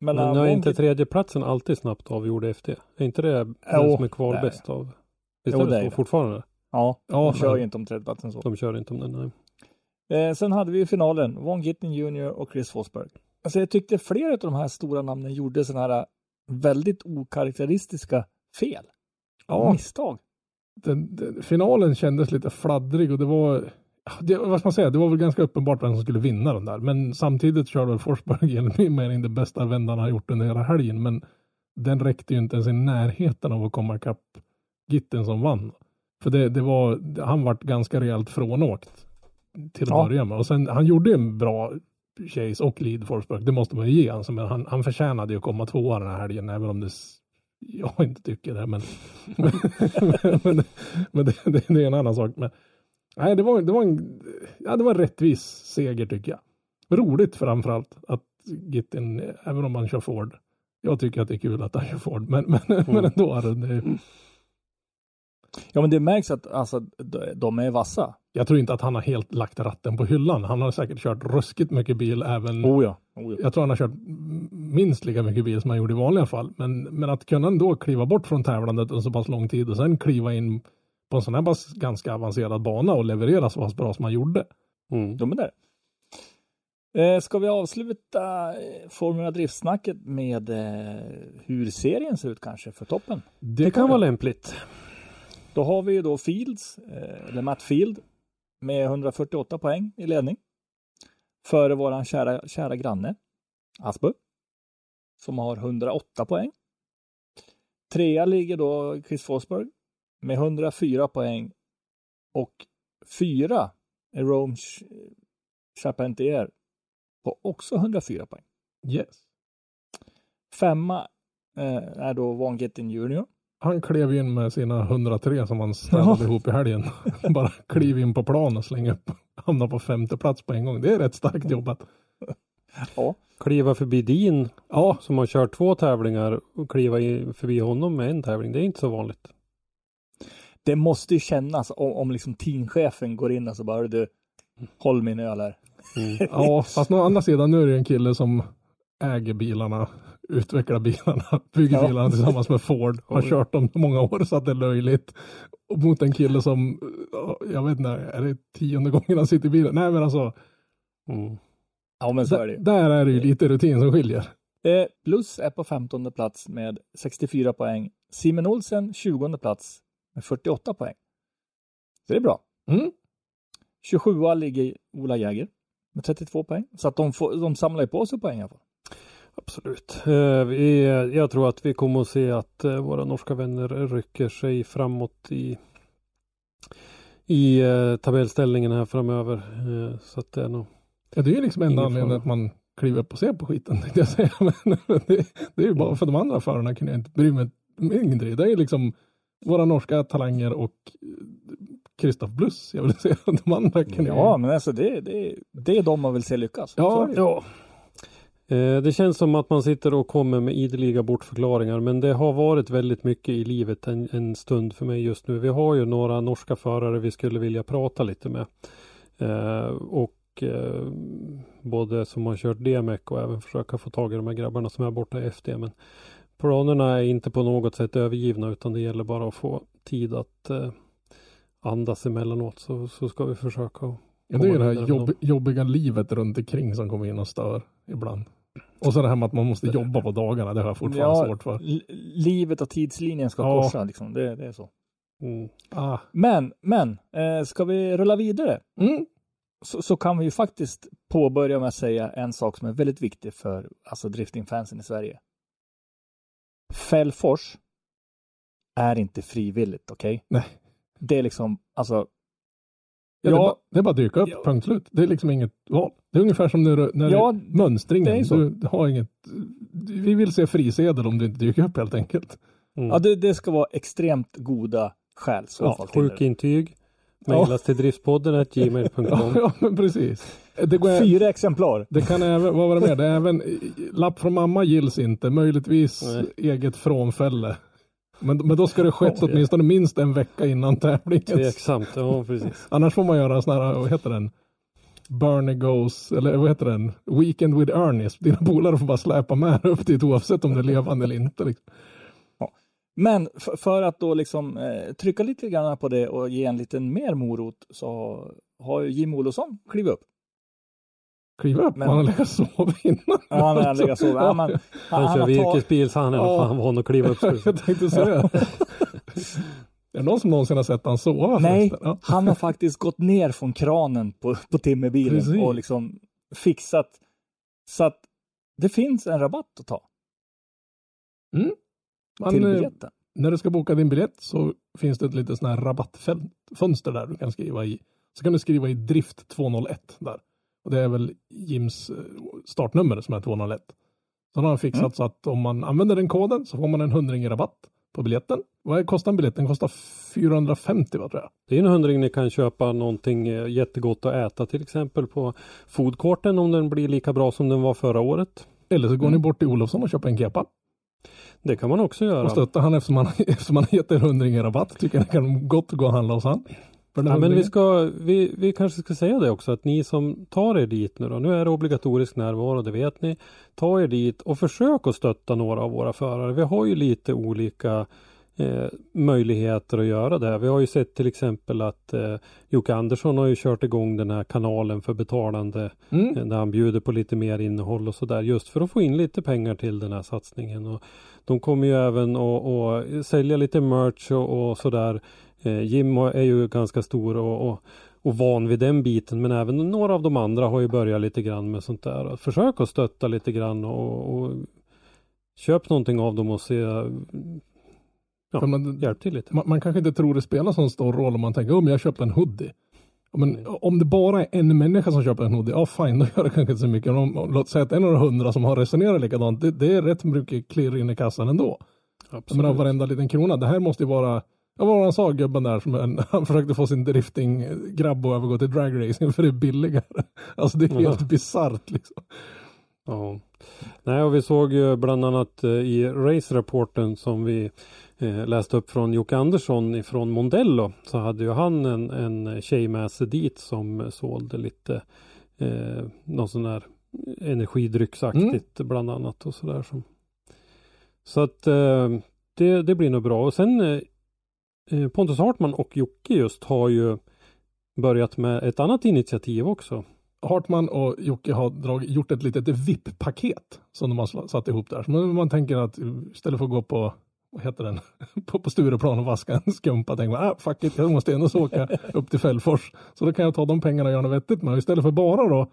A: Mellan
C: Men är inte
A: Wonky-
C: tredjeplatsen alltid snabbt avgjord efter? Är inte det den
A: Jo,
C: som är kvar
A: det är
C: bäst av? Visst
A: Jo,
C: är
A: det
C: det så
A: det.
C: fortfarande?
A: Ja,
B: Ja,
A: de kör
B: men-
A: ju inte om tredjeplatsen så.
C: De kör inte om den, nej.
A: Eh, sen hade vi ju finalen, Von Gittin Jr och Chris Forsberg. Alltså jag tyckte flera av de här stora namnen gjorde sådana här väldigt okaraktäristiska fel.
B: Ja,
A: Misstag.
B: den, den, finalen kändes lite fladdrig och det var, det, vad ska man säga, det var väl ganska uppenbart vem som skulle vinna den där. Men samtidigt körde Forsberg enligt min mening det bästa vändan han har gjort under hela helgen. Men den räckte ju inte ens i närheten av att komma ikapp Gitten som vann. För det, det var, han vart ganska rejält frånåkt till att
A: Ja.
B: börja med. Och sen, han gjorde en bra chase och lead Forsberg, det måste man ju ge honom. Men han, han förtjänade ju att komma tvåa den här helgen, även om det jag inte tycker det. Men, men, men, men det, det, det är en annan sak. Men, nej, det var, det, var en, ja, det var en rättvis seger tycker jag. Roligt framförallt att Gittin, även om man kör Ford. Jag tycker att det är kul att han kör Ford, men, men, men ändå. Det,
A: Ja men det märks att alltså, de- är vassa.
B: jag tror inte att han har helt lagt ratten på hyllan. Han har säkert kört ruskigt mycket bil även.
A: Oh ja. Oh ja.
B: Jag tror han har kört minst lika mycket bil som man gjorde i vanliga fall. Men, men att kunna ändå kliva bort från tävlandet en så pass lång tid och sen kliva in på en sån här pass ganska avancerad bana och leverera så pass bra som man gjorde.
C: Mm.
A: De är där. Eh, ska vi avsluta eh, Formula Drift-snacket med eh, hur serien ser ut kanske för toppen?
C: Det kan vara lämpligt.
A: Då har vi ju då Fields, eh, eller Matt Field, med 148 poäng i ledning. Före våran kära, kära granne Asbö, som har 108 poäng. Trea ligger då Chris Forsberg med 104 poäng och fyra är Rome Ch- Charpentier på också 104 poäng.
B: Yes.
A: Femma eh, är då Von Gittin Junior.
B: Han klev in med sina 103 som han ställde ihop i helgen. Bara kliv in på plan och släng upp. Hamna på femte plats på en gång. Det är rätt starkt jobbat.
A: Ja,
C: Kliva förbi din
B: Ja,
C: som har kört två tävlingar och kliva förbi honom med en tävling. Det är inte så vanligt.
A: det måste ju kännas om, om liksom teamchefen går in och så bara du, håll min öl här.
C: Mm.
B: ja, fast å andra sidan nu är det en kille som äger bilarna, utvecklar bilarna, bygger
A: Ja.
B: bilarna tillsammans med Ford. Har kört dem många år så att det är löjligt. Och mot en kille som, ja, jag vet inte, är det tionde gången han sitter i bilen? Nej men alltså,
C: Mm.
A: Ja, men så är det
B: där,
A: ju.
B: där är det ju lite rutin som skiljer.
A: Eh, Plus är på 15 plats med 64 poäng. Simon Olsen 20 plats med 48 poäng. Så det är bra.
B: Mm.
A: 27 ligger Ola Jäger med 32 poäng. Så att de, får, de samlar ju på sig poäng i alla fall.
C: Absolut. Eh, vi, jag tror att vi kommer att se att eh, våra norska vänner rycker sig framåt i i eh, tabellställningen här framöver. Så att det är nog
B: Ja, det är ju liksom enda
C: Ingen
B: anledningen att man kliver upp och ser på skiten, tänkte jag säga. Men, det, det är ju bara för de andra förarna kunde jag inte bry mig mindre. Det är liksom våra norska talanger och Kristoff Bluss, jag vill säga. De andra kunde
A: Ja, men alltså det, det, det är de man vill se lyckas.
B: Ja.
C: Ja. Eh, Det känns som att man sitter och kommer med ideliga bortförklaringar men det har varit väldigt mycket i livet en, en stund för mig just nu. Vi har ju några norska förare vi skulle vilja prata lite med. Eh, och eh, både som har kört DMEC och även försöka få tag i de här grabbarna som är borta i FD. Men planerna är inte på något sätt övergivna utan det gäller bara att få tid att eh, andas emellanåt så, så ska vi försöka.
B: Ja, det är det här jobb, jobbiga livet runt omkring som kommer in och stör ibland. Och så det här med att man måste jobba på dagarna, det har jag fortfarande
A: Ja,
B: svårt för.
A: Livet och tidslinjen ska
B: Ja.
A: korsa, liksom. det, det är så.
C: Mm.
B: Ah.
A: Men, men, eh, ska vi rulla vidare?
B: Mm.
A: så, så kan vi ju faktiskt påbörja med att säga en sak som är väldigt viktig för alltså driftingfansen i Sverige. Fällfors är inte frivilligt, okej?
B: Nej.
A: Det är liksom, alltså,
B: Ja, det, är
A: Ja.
B: bara, det är bara att dyka upp,
A: Ja.
B: punkt slut. Det är liksom inget val. Det är ungefär som när, du- när
A: Ja,
B: du- mönstringen.
A: det är så.
B: Du har inget, vi vill se frisedel om du inte dyker upp helt enkelt.
C: Mm.
A: ja, det, det ska vara extremt goda skäl så
B: Ja,
A: det.
C: Sjukintyg. Mejlas till driftspodden gmail.com.
B: Ja, ja, men precis. Det, går,
A: Fyra exemplar.
B: det kan även, vad var det mer? Det är även, lapp från mamma gills inte, möjligtvis
C: Nej.
B: eget frånfälle. Men, men då ska det skett
A: Ja,
B: åtminstone minst en vecka innan tävlingen.
C: Tveksamt, ja precis.
B: Annars får man göra sån här, vad heter den? Bernie goes, eller vad heter den? Weekend with Ernie. Dina polare får bara släpa med upp dit oavsett om det är levande eller inte. Liksom.
A: Men för, för att då liksom eh, trycka lite grann på det och ge en liten mer morot så har ju Jim Olofsson klivit upp.
B: Kliva upp,
A: Men-
B: och sovit innan.
A: Ja, han har så. Ja, men, han,
C: Han,
A: han
C: kör virkesbil så han är
B: Ja.
C: fan van att kliva upp.
B: Jag tänkte säga det. Är det någon som någonsin har sett han sova
A: Nej?
B: Ja.
A: han har faktiskt gått ner från kranen på, på timmerbilen
B: Precis.
A: och liksom fixat så att det finns en rabatt att ta
B: Man,
A: till
B: eh,
A: biljetten.
B: när du ska boka din biljett så finns det ett litet sån här rabattfönster där du kan skriva i. Så kan du skriva i drift 201 där. Och det är väl Jims eh, startnummer som är 201. Så har han fixat
A: Mm.
B: så att om man använder den koden så får man en hundring i rabatt på biljetten. Vad kostar en biljett? Den kostar 450 va, tror jag.
C: Det är en hundring ni kan köpa någonting eh, jättegott att äta till exempel på foodcourten om den blir lika bra som den var förra året.
B: Eller så går
A: Mm.
B: ni bort till Olofsson och köper en kepa.
C: Det kan man också göra.
B: Och stöttar han eftersom han, eftersom han har gett en hundring i rabatt. Tycker jag det kan gott gå och handla hos han.
C: Ja, men vi, ska, vi, vi kanske ska säga det också att ni som tar er dit nu då. Nu är det obligatorisk närvaro, det vet ni. Ta er dit och försök att stötta några av våra förare. Vi har ju lite olika eh, möjligheter att göra det. Vi har ju sett till exempel att eh, Jocke Andersson har ju kört igång den här kanalen för betalande
B: Mm.
C: eh, där han bjuder på lite mer innehåll och sådär just för att få in lite pengar till den här satsningen. Och de kommer ju även att att sälja lite merch och, och sådär. Eh, Jim är ju ganska stor och, och, och van vid den biten men även några av de andra har ju börjat lite grann med sånt där. Försök att stötta lite grann och, och köp någonting av dem och se Ja,
B: man,
C: hjälp till lite.
B: man, man kanske inte tror det spelar så stor roll om man tänker om jag köper en hoodie. Men om det bara är en människa som köper en hoodie, ja fine, då gör det kanske inte så mycket. Men Om, låt säga att en av de hundra som har resonerat likadant, det, det är rätt mycket klirr in i kassan ändå. Jag menar
C: Absolut.
B: varenda liten krona. Det här måste ju vara, ja, vad var han sa gubben där, som en, han försökte få sin drifting-grabb att övergå till dragracing för det är billigare. Alltså det är helt
C: Jaha.
B: bisarrt liksom.
C: Ja. Nej, och vi såg ju bland annat eh, i race-rapporten som vi eh, läste upp från Jocke Andersson ifrån Mondello så hade ju han en, en tjej med sig dit som sålde lite eh, någon sån här energidrycksaktigt bland annat och sådär. Så att eh, det, det blir nog bra. Och sen eh, eh, Eh, Pontus Hartman och Jocke just har ju börjat med ett annat initiativ också.
B: Hartman och Jocke har drag, gjort ett litet VIP-paket som de har satt ihop där. Så man, tänker att istället för att gå på, vad heter den, på, på Stureplan och vaska en skumpa, tänker man, ah, fuck it, jag måste ändå så åka upp till Fällfors. Så då kan jag ta de pengarna och göra något vettigt med. Och Istället för bara då,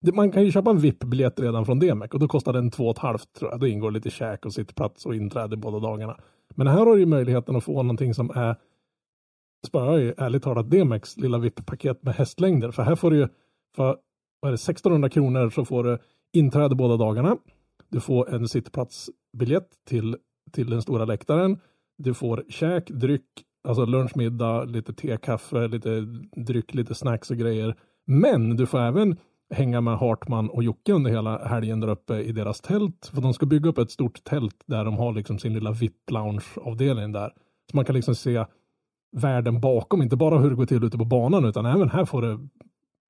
B: det, man kan ju köpa en VIP-biljett redan från Demek och då kostar den två och ett halvt tror jag. Då ingår lite käk och sittplats och inträde båda dagarna. Men här har du ju möjligheten att få någonting som är spöar ju ärligt talat Demex lilla VIP-paket med hästlängder. För här får du ju för vad är det, 1600 kronor så får du inträde båda dagarna. Du får en sittplatsbiljett till, till den stora läktaren. Du får käk, dryck, alltså lunch, middag, lite te, kaffe, lite dryck, lite snacks och grejer. Men du får även hänga med Hartman och Jocke under hela helgen där uppe i deras tält. För de ska bygga upp ett stort tält där de har liksom sin lilla VIP-lounge-avdelning där. Så man kan liksom se världen bakom, inte bara hur det går till ute på banan utan även här får det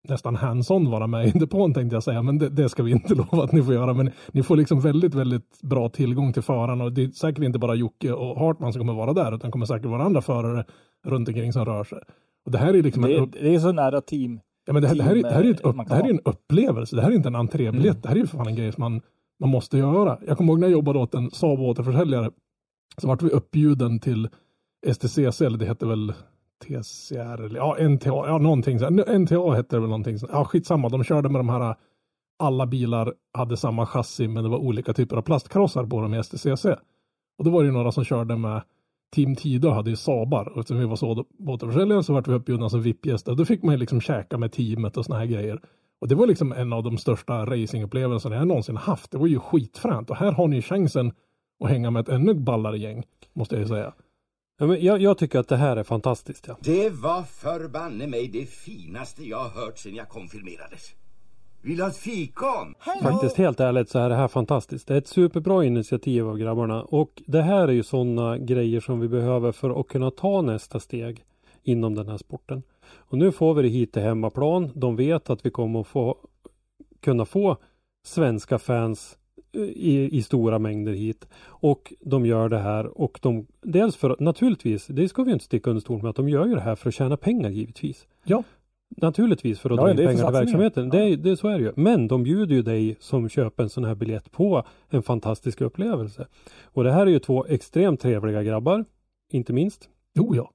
B: nästan hands-on vara med i depån tänkte jag säga, men det, det ska vi inte lova att ni får göra. Men ni får liksom väldigt, väldigt bra tillgång till förarna och det är säkert inte bara Jocke och Hartman som kommer vara där, utan kommer säkert vara andra förare runt omkring som rör sig. Och det här är liksom
A: Det,
B: en,
A: det är så nära team.
B: Ja, men det, här, det, här är, det, här är ett
A: team,
B: upp, det här är en upplevelse, det här är inte en entrébiljett,
A: Mm.
B: det här är ju för fan en grej som man, man måste göra. Jag kommer ihåg när jag jobbade åt en Saab återförsäljare, så vart vi uppbjuden till STCC, eller det hette väl TCR, eller ja, NTA, ja någonting så. NTA hette det väl någonting så Ja, skitsamma, de körde med de här, alla bilar hade samma chassi, men det var olika typer av plastkrossar på dem i STCC. Och då var det ju några som körde med Team Tido hade ju Sabar och eftersom vi var så återförsäljare så vart vi uppbjudna som VIP-gäster. Då fick man ju liksom käka med teamet och såna här grejer. Och det var liksom en av de största racingupplevelserna jag någonsin haft. Det var ju skitfränt och här har ni chansen att hänga med ett ännu ballare gäng, måste jag ju säga.
C: Ja, men jag, jag tycker att det här är fantastiskt. Ja.
D: Det var förbanne mig det finaste jag hört sedan jag konfirmerades. Vill ha ett fikon?
C: Faktiskt helt ärligt så är det här fantastiskt. Det är ett superbra initiativ av grabbarna och det här är ju sådana grejer som vi behöver för att kunna ta nästa steg inom den här sporten. Och nu får vi det hit till hemmaplan. De vet att vi kommer att få kunna få svenska fans eh, i, i stora mängder hit. Och de gör det här och de dels för naturligtvis, det ska vi inte sticka under stol med att de gör ju det här för att tjäna pengar givetvis.
B: Ja.
C: Naturligtvis för att
A: Ja,
C: dra in
A: det
C: pengar till verksamheten. Det, är- det, så är det ju. Men de bjuder ju dig som köper en sån här biljett på en fantastisk upplevelse. Och det här är ju två extremt trevliga grabbar. Inte minst.
B: Jo, ja.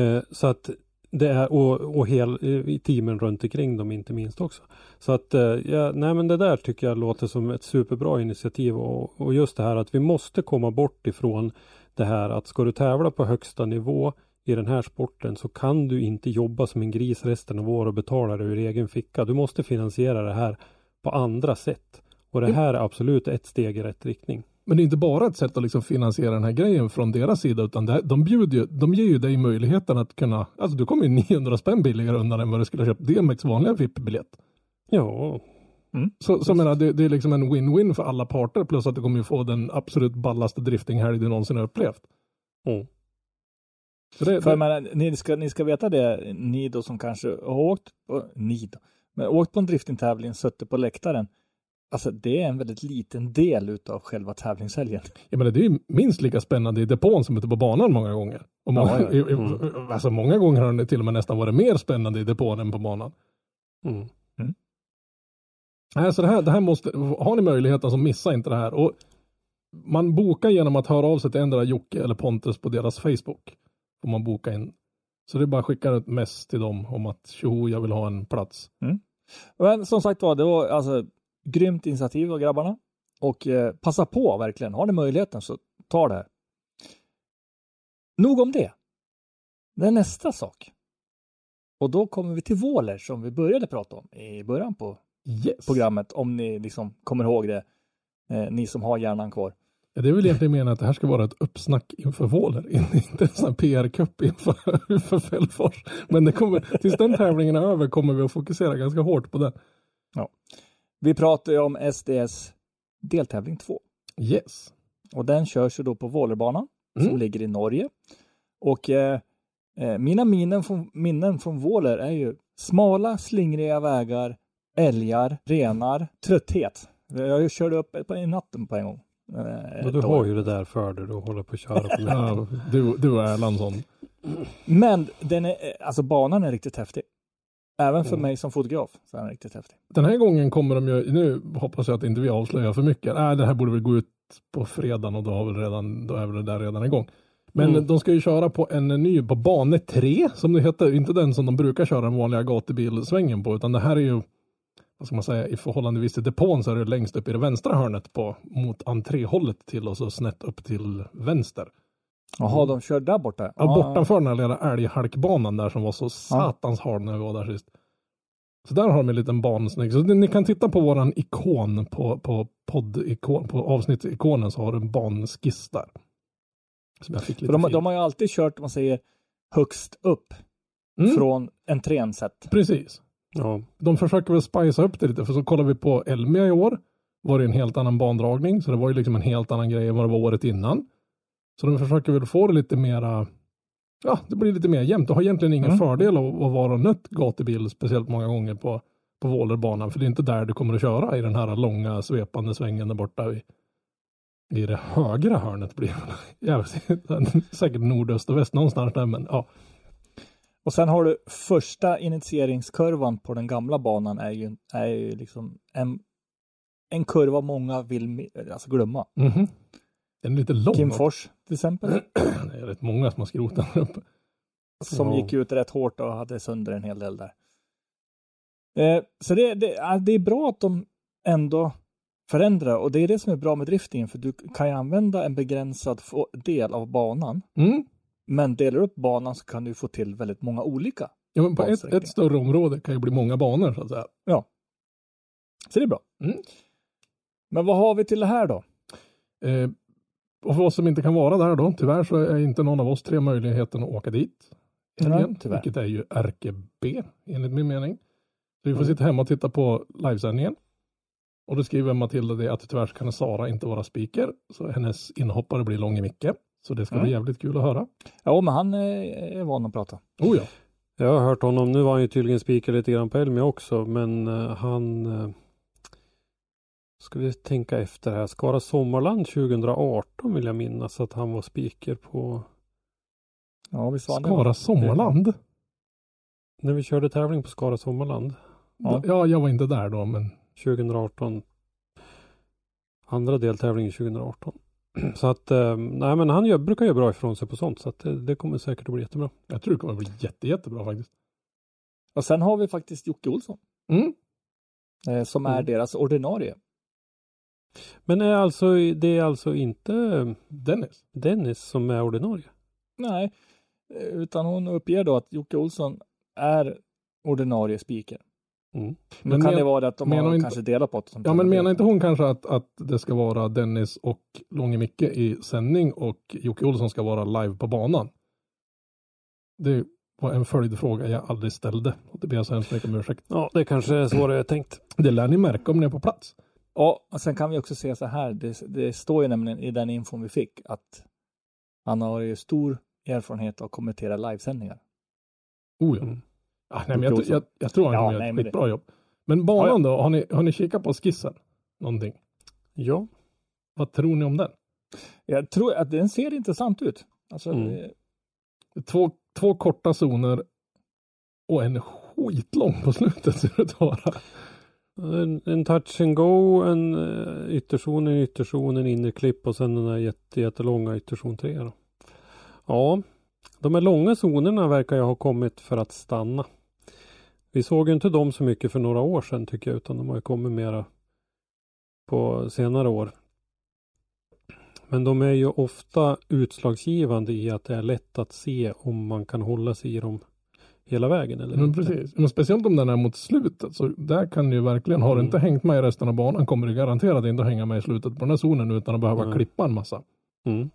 C: Eh, så att det är och, och hel, eh, teamen runt omkring dem inte minst också. Så att eh, ja, nej men det där tycker jag låter som ett superbra initiativ och, och just det här att vi måste komma bort ifrån det här att ska du tävla på högsta nivå i den här sporten så kan du inte jobba som en gris resten av året och betala det ur egen ficka. Du måste finansiera det här på andra sätt. Och det
B: Jo.
C: här är absolut ett steg i rätt riktning.
B: Men det är inte bara ett sätt att liksom finansiera den här grejen från deras sida, utan det, de, bjuder ju, de ger ju dig möjligheten att kunna, alltså du kommer ju 900 spänn billigare undan än vad du skulle ha köpt DMX vanliga VIP-biljett.
C: Ja,
B: Så, så jag menar, det, det är liksom en win-win för alla parter, plus att du kommer ju få den absolut ballaste driftinghelg du någonsin har upplevt.
C: mm.
A: För
B: det,
A: menar, ni, ska, ni ska veta det, ni då som kanske har åkt på, ni då, men åkt på en driftingtävling, suttit på läktaren. Alltså det är en väldigt liten del utav själva tävlingshelgen.
B: jag menar, det är ju minst lika spännande i depån som ute på banan många gånger. Och många,
A: Ja, ja.
B: i- Alltså många gånger har det till och med nästan varit mer spännande i depån än på banan.
C: Mm.
B: Nej, så det här, det här måste, har ni möjligheten så missa inte det här. Och man bokar genom att höra av sig till endera Jocke eller Pontus på deras Facebook. Får man boka in. Så det är bara att skicka ett mess till dem om att tjoho, jag vill ha en plats.
A: Men som sagt var, det var alltså grymt initiativ av grabbarna. Och eh, passa på verkligen, har ni möjligheten så ta det. Nog om det. Det är nästa sak. Och då kommer vi till Våler som vi började prata om i början på
B: Yes.
A: programmet, om ni liksom kommer ihåg det, eh, ni som har hjärnan kvar.
B: Ja, det är väl egentligen meningen att det här ska vara ett uppsnack inför Våler, inte en PR-cup inför, inför Fällfors. Men det kommer, tills den tävlingen är över kommer vi att fokusera ganska hårt på den.
A: Vi pratar ju om SDS deltävling 2
B: Yes.
A: och den körs ju då på Vålerbanan som
B: Mm.
A: ligger i Norge. Och eh, eh, mina minnen från, minnen från Våler är ju smala, slingriga vägar, älgar, renar, trötthet. Jag körde upp på i natten på en gång. Eh,
C: du har ju det där för dig, du håller på att köra på
B: Ja, du, du och Erlandsson.
A: Men den är, eh, alltså banan är riktigt häftig. Även för
C: Mm.
A: mig som fotograf så är den riktigt häftig.
B: Den här gången kommer de ju, nu hoppas jag att inte vi avslöjar för mycket. Nej, det här borde väl gå ut på fredagen och då, har väl redan, då är väl det där redan igång. Men
C: Mm.
B: de ska ju köra på en ny, på bane 3 som det heter. Inte den som de brukar köra den vanliga gatubilsvängen på, utan det här är ju, vad ska man säga, i förhållandevis till depån så är det längst upp i det vänstra hörnet på, mot entréhållet till och så snett upp till vänster.
A: Jaha, de kör där borta?
B: Ja, bortanför den här lilla älghalkbanan där som var så satans hard när vi var där sist. Så där har de en liten bansnygg. Så ni kan titta på våran ikon på, på podd-ikon, på avsnittsikonen så har du en banskiss där. Som jag fick lite
A: För de, de har ju alltid kört, man säger, högst upp
B: mm,
A: från entrén sett.
B: Precis.
C: Ja,
B: De försöker väl spicea upp det lite, för så kollar vi på Elmia i år. Var det en helt annan bandragning, så det var ju liksom en helt annan grej än vad det var året innan. Så de försöker väl få det lite mera, ja, det blir lite mer jämnt. Det har egentligen ingen
A: Mm.
B: fördel av att vara nött gatubil speciellt många gånger på, på Vålerbanan, för det är inte där du kommer att köra i den här långa svepande svängen där borta i, i det högra hörnet blir det. Säkert nordöst och väst någonstans där, men ja.
A: Och sen har du första initieringskurvan på den gamla banan är ju, är ju liksom en, en kurva många vill alltså glömma.
B: Mhm. Den är lite lång.
A: Kim. Fors till exempel,
B: Det är rätt många som har skrotat uppe.
A: som
C: Ja.
A: gick ut rätt hårt och hade sönder en hel del där. Eh, så det, det, det är bra att de ändå förändrar och det är det som är bra med driftingen för du kan ju använda en begränsad del av banan
B: Mm.
A: Men delar du upp banan så kan du få till väldigt många olika.
B: Ja, men på ett, ett större område kan ju bli många banor så att säga.
A: Så det är bra.
B: Mm.
A: Men vad har vi till det här då?
B: Eh, och för oss som inte kan vara där då, tyvärr så är inte någon av oss tre möjligheten att åka dit. Helgen,
A: tyvärr.
B: Vilket är ju RKB enligt min mening. Så vi får
A: Mm.
B: sitta hemma och titta på livesändningen. Och då skriver Matilda det att tyvärr så kan Sara inte vara speaker. Så hennes inhoppare blir Långe Micke. Så det ska
A: Mm.
B: bli jävligt kul att höra.
A: Ja, men han är, är van att prata.
B: Oh ja.
C: jag har hört honom. Nu var han ju tydligen speaker lite grann på Elmia också, men eh, han eh, Ska vi tänka efter här. Skara Sommarland 2018 vill jag minnas att han var speaker på
A: Ja, det?
B: Skara Sommarland.
C: när vi körde tävling på Skara Sommarland
A: Ja.
B: Ja. jag var inte där då, men
C: 2018. Andra deltävlingen 2018. Så att, eh, nej men han gör, brukar göra bra ifrån sig på sånt så att det, det kommer säkert att bli jättebra.
B: jag tror det kommer bli jätte, jättebra faktiskt.
A: Och sen har vi faktiskt Jocke Olsson
B: Mm.
A: eh, som är
C: Mm.
A: deras ordinarie.
C: Men är alltså, det är alltså inte eh,
B: Dennis.
C: Dennis som är ordinarie?
A: Nej, utan hon uppger då att Jocke Olsson är ordinarie speaker.
C: Mm.
A: Nu
B: Men
A: kan
B: men-
A: det vara det att de
B: menar
A: har
B: inte-
A: kanske delat på det.
B: Ja, men menar inte hon kanske att, att det ska vara Dennis och Långe Micke i sändning och Jocke Olsson ska vara live på banan? Det var en följdfråga jag aldrig ställde. Och det ber jag så hemskt mycket om ursäkt.
C: Ja, det kanske är svårare jag tänkt.
B: Det lär ni märka om ni är på plats.
A: Ja, och sen kan vi också se så här. Det, det står ju nämligen i den infon vi fick att han har ju stor erfarenhet av att kommentera livesändningar.
B: Oh ja.
C: Mm.
B: Ah, nej, men jag, jag, jag tror han
A: Ja, nej,
B: ett skitbra jobb. Men banan
A: Ja,
B: då, har ni, har ni kikat på skissen? Någonting?
C: Ja,
B: Vad tror ni om den?
A: Jag tror att den ser intressant ut. Alltså,
C: Mm.
A: eh,
B: Två, två korta zoner och en skitlång på slutet ser det ut vara.
C: en, en touch and go, en uh, ytterzon, en ytterzon, en innerklipp och sen den där jätte, jättelånga ytterzon 3. Då. Ja, de här långa zonerna verkar ju ha kommit för att stanna. Vi såg ju inte dem så mycket för några år sedan tycker jag, utan de har ju kommit mera på senare år. Men de är ju ofta utslagsgivande i att det är lätt att se om man kan hålla sig i dem hela vägen eller
B: Men
C: inte.
B: precis. Men speciellt om den är mot slutet. Så där kan du ju verkligen, har du
C: Mm.
B: inte hängt med i resten av banan kommer du garanterat inte att hänga med i slutet på den här zonen utan att behöva
C: Nej.
B: klippa en massa.
C: Mm.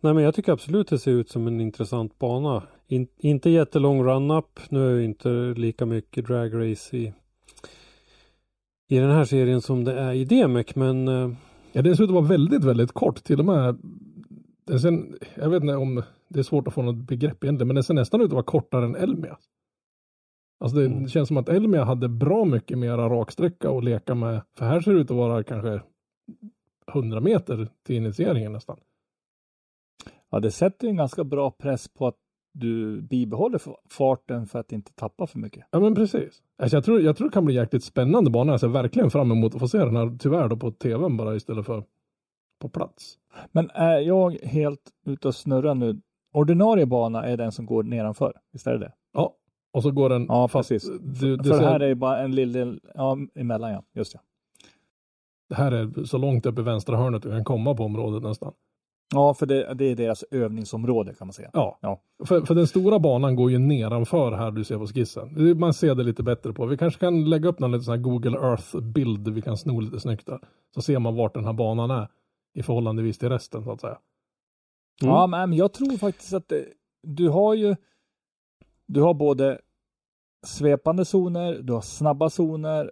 C: Nej men jag tycker absolut det ser ut som en intressant bana. In, inte jättelång run-up. Nu är ju inte lika mycket dragrace i, i den här serien som det är i DMEC men eh,
B: Ja, det ser ut att vara väldigt, väldigt kort. Till och med, den sen, jag vet inte om det är svårt att få något begrepp egentligen, men den ser nästan ut att vara kortare än Elmia. Alltså det
C: Mm.
B: känns som att Elmia hade bra mycket mera raksträcka att leka med. För här ser det ut att vara kanske 100 meter till initieringen nästan.
A: ja, det sätter en ganska bra press på att du bibehåller farten för att inte tappa för mycket.
B: Ja men precis. Alltså jag, tror, jag tror det kan bli jäkligt spännande bana. Jag ser verkligen fram emot att få se den här tyvärr då på tvn bara istället för på plats.
A: Men är jag helt ute och snurrar nu? Ordinarie bana är den som går nedanför, visst är det det?
B: Ja, och så går den
A: Ja,
B: fast
A: precis.
B: Du, det,
A: För
B: ser,
A: här är bara en liten, ja, emellan ja, just det.
B: det här är så långt upp i vänstra hörnet du kan komma på området nästan.
A: Ja, för det, det är deras övningsområde kan man säga.
B: Ja,
A: Ja.
B: För, för den stora banan går ju nedanför här du ser på skissen. Man ser det lite bättre på. Vi kanske kan lägga upp någon liten sån Google Earth-bild vi kan sno lite snyggt där. Så ser man vart den här banan är i förhållandevis till resten så att säga.
C: Mm.
A: Ja, men jag tror faktiskt att det, du har ju du har både svepande zoner, du har snabba zoner.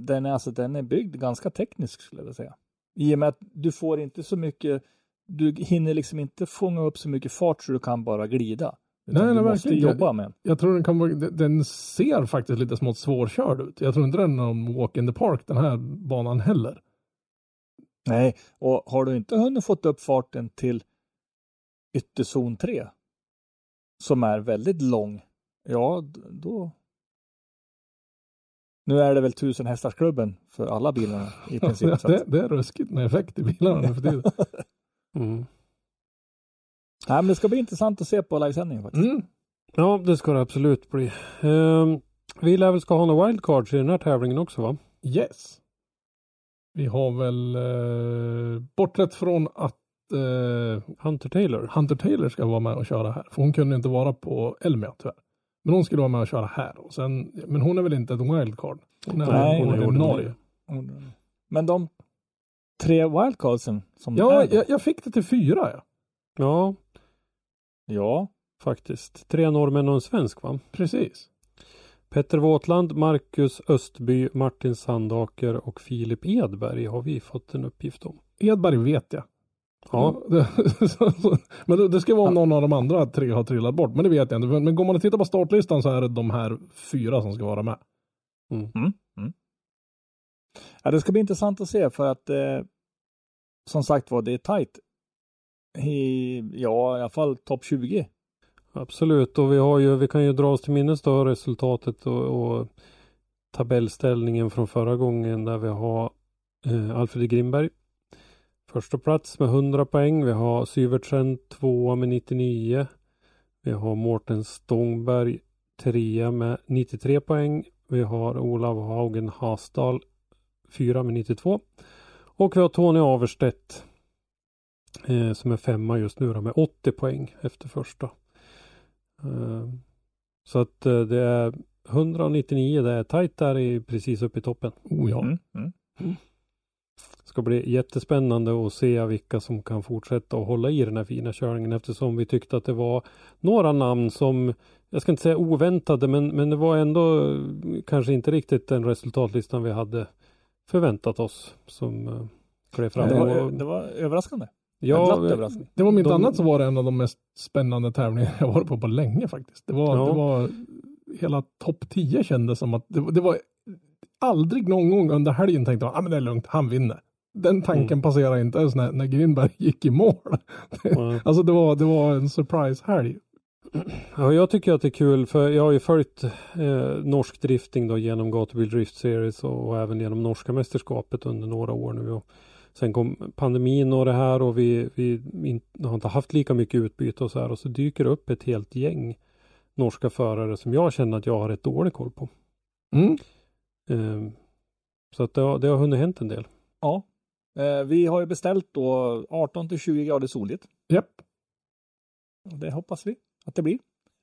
A: Den är, alltså, den är byggd ganska teknisk skulle jag vilja säga. I och med att du får inte så mycket, du hinner liksom inte fånga upp så mycket fart så du kan bara glida. Utan
B: Nej,
A: du
B: nej,
A: måste
B: verkligen.
A: jobba med den.
B: Jag tror den kan vara, den- ser faktiskt lite smått svårkörd ut. Jag tror inte den är någon walk in the park den här banan heller.
A: Nej, och har du inte hunnit fått upp farten till ytterzon 3 som är väldigt lång, ja då nu är det väl tusen hästarsklubben för alla bilarna i princip.
B: det, det är ruskigt med effekt i bilarna nu för tiden.
C: Mm.
A: nej, men det ska bli intressant att se på livesändningen faktiskt.
B: Mm.
C: Ja det ska det absolut bli. Ehm, vi lär väl ska ha några wildcards i den här tävlingen också va?
B: Yes. Vi har väl, eh, bortsett från att eh,
C: Hunter Taylor.
B: Hunter Taylor ska vara med och köra här. För hon kunde inte vara på Elmia tyvärr. Men hon skulle vara med och köra här. Och sen, men hon är väl inte ett wildcard? Hon är,
A: Nej,
B: hon är
C: hon är
B: ordinarie.
A: Men de tre wildcardsen som
B: Ja, jag, jag fick det till fyra ja.
C: Ja
A: ja,
C: faktiskt. Tre norrmän och en svensk va?
B: Precis.
C: Petter Wåtland, Marcus Östby, Martin Sandaker och Filip Edberg har vi fått en uppgift om.
B: Edberg vet jag.
C: Ja,
B: men det, det ska vara om någon av de andra tre har trillat bort. Men det vet jag inte. Men, men går man och tittar på startlistan så är det de här fyra som ska vara med.
A: Ja, det ska bli intressant att se för att eh, som sagt var, det är tajt. I, ja, i alla fall topp 20.
C: absolut. Och vi har ju, vi kan ju dra oss till minnes då resultatet och, och tabellställningen från förra gången där vi har eh, Alfred Grimberg första plats med 100 poäng. Vi har Syvertsen tvåa med 99. Vi har Mårten Stångberg trea med 93 poäng. Vi har Olav Haugen Hasdal fyra med 92. Och vi har Tony Averstedt eh, som är femma just nu då, med 80 poäng efter första. Eh, så att eh, det är 199, det är tajt där i, precis uppe i toppen.
B: Oh ja.
A: Mm, mm.
C: ska bli jättespännande att se vilka som kan fortsätta att hålla i den här fina körningen eftersom vi tyckte att det var några namn som jag ska inte säga oväntade men, men det var ändå eh, kanske inte riktigt den resultatlistan vi hade förväntat oss som uh, klev fram.
A: Det, var, det var överraskande.
C: Ja.
B: Det var om inte
C: De-
B: annat så var det en av de mest spännande tävlingar jag varit på på länge faktiskt. Det var,
C: Ja.
B: det var hela topp 10 kändes som att det, det var aldrig någon gång under helgen tänkte man, ah, men det är lugnt, han vinner. Den tanken
C: Mm.
B: passerade inte ens när, när Grinberg gick i mål.
C: Ja.
B: alltså det var, det var en surprise-helg.
C: Ja, jag tycker att det är kul för jag har ju följt eh, norsk drifting då genom Gatubil Drift Series och, och även genom norska mästerskapet under några år nu. Och sen kom pandemin och det här och vi, vi in, har inte haft lika mycket utbyte och så här och så dyker det upp ett helt gäng norska förare som jag känner att jag har rätt dålig koll på.
B: Mm.
C: Eh, så att det har, det har hunnit hänt en del.
A: Ja. Eh, vi har ju beställt då 18 till 20 grader soligt.
B: Japp.
A: Och Det hoppas vi att det blir.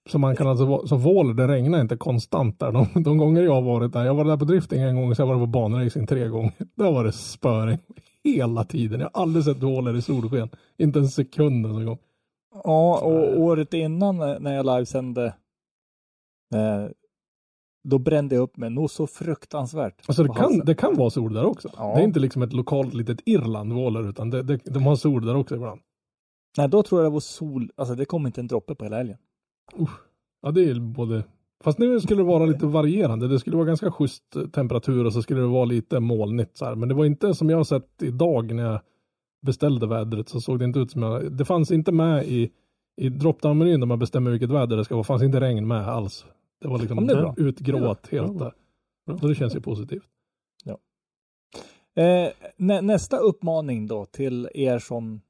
B: Så man kan alltså, så Våler, det regnar inte konstant där. De, de gånger jag har varit där, jag var där på drifting en gång, så jag var på banracing tre gånger. Där var det spöring hela tiden. Jag har aldrig sett Våler i solsken. Inte en sekund en gång.
A: Ja, och året innan när jag livesände eh, då brände jag upp mig nog så fruktansvärt.
B: Alltså det kan, det kan vara sol där också.
A: Ja.
B: Det är inte liksom ett lokalt litet Irland, Våler, utan det, det, de har sol där också ibland.
A: Nej, då tror jag det var sol. Alltså det kom inte en droppe på hela helgen.
B: Ja, det är både... Fast nu skulle det vara lite varierande. Det skulle vara ganska schysst eh, temperatur och så skulle det vara lite molnigt så här. Men det var inte som jag har sett idag när jag beställde vädret så såg det inte ut som jag... Det fanns inte med i, i dropdown-menyn där man bestämmer vilket väder det ska vara. fanns inte regn med alls. Det var liksom
A: Ja, det
B: utgråat
C: Ja,
B: helt där. Så det känns ju positivt.
A: Eh, nä, nästa uppmaning då till er som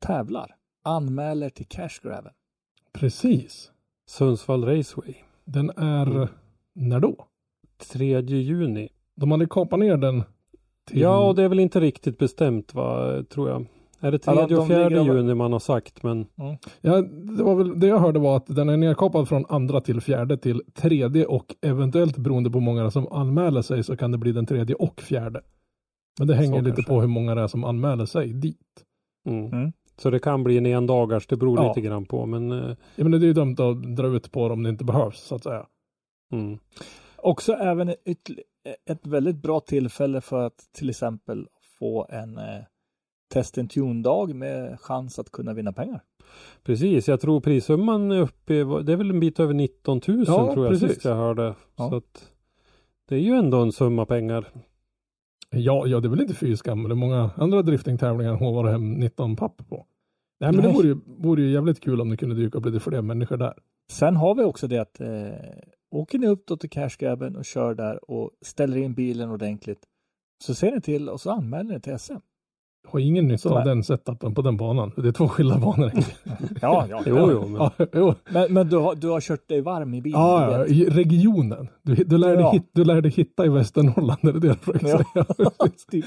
A: tävlar. Anmäler till Cash Graven.
B: Precis.
C: Sundsvall Raceway.
B: Den är...
C: Mm.
B: När då?
C: 3 juni.
B: De hade kapat ner den till...
C: Ja, och det är väl inte riktigt bestämt va, tror jag. Är det
A: Ja, de-
C: tredje och
A: de
C: fjärde
A: ligger över-
C: juni man har sagt men
B: Ja, det var väl det jag hörde var att den är nedkapad från andra till fjärde till tredje och eventuellt beroende på hur många som anmäler sig så kan det bli den tredje och fjärde. Men det hänger
A: Så
B: lite
A: kanske.
B: på hur många det är som anmäler sig dit.
C: mm.
A: Mm.
C: Så det kan bli en endagars, det beror
B: Ja.
C: lite grann på men eh,
B: Ja, men det är ju dumt att dra ut på det om det inte behövs så att säga.
C: mm.
A: Också även ett, ett väldigt bra tillfälle för att till exempel få en eh, test and tune-dag med chans att kunna vinna pengar.
C: Precis, jag tror prissumman är uppe, det är väl en bit över 19 000
B: Ja,
C: tror jag
B: precis.
C: sist jag hörde.
A: Ja.
C: Så att det är ju ändå en summa pengar.
B: Ja, ja det är väl inte fy skam. Det är många andra driftingtävlingar hovar hem 19 papp på. Nej, men det
A: Nej.
B: vore ju, vore ju jävligt kul om det kunde dyka upp lite fler människor där.
A: Sen har vi också det att eh, åker ni upp då till Cash Graven och kör där och ställer in bilen ordentligt så ser ni till och så anmäler ni till SM.
B: Har ingen nytta av den setupen på den banan. Det är två skilda banor.
A: Ja, ja.
C: Jo, jo, men
B: ja, jo.
A: Men, men du, har, du har kört dig varm i bilen.
B: Ja, ja, i regionen. Du, du, lärde
A: Ja.
B: hit, du lärde hitta i Västernorrland, är det det jag försöker
A: Ja.
B: säga?
A: Typ.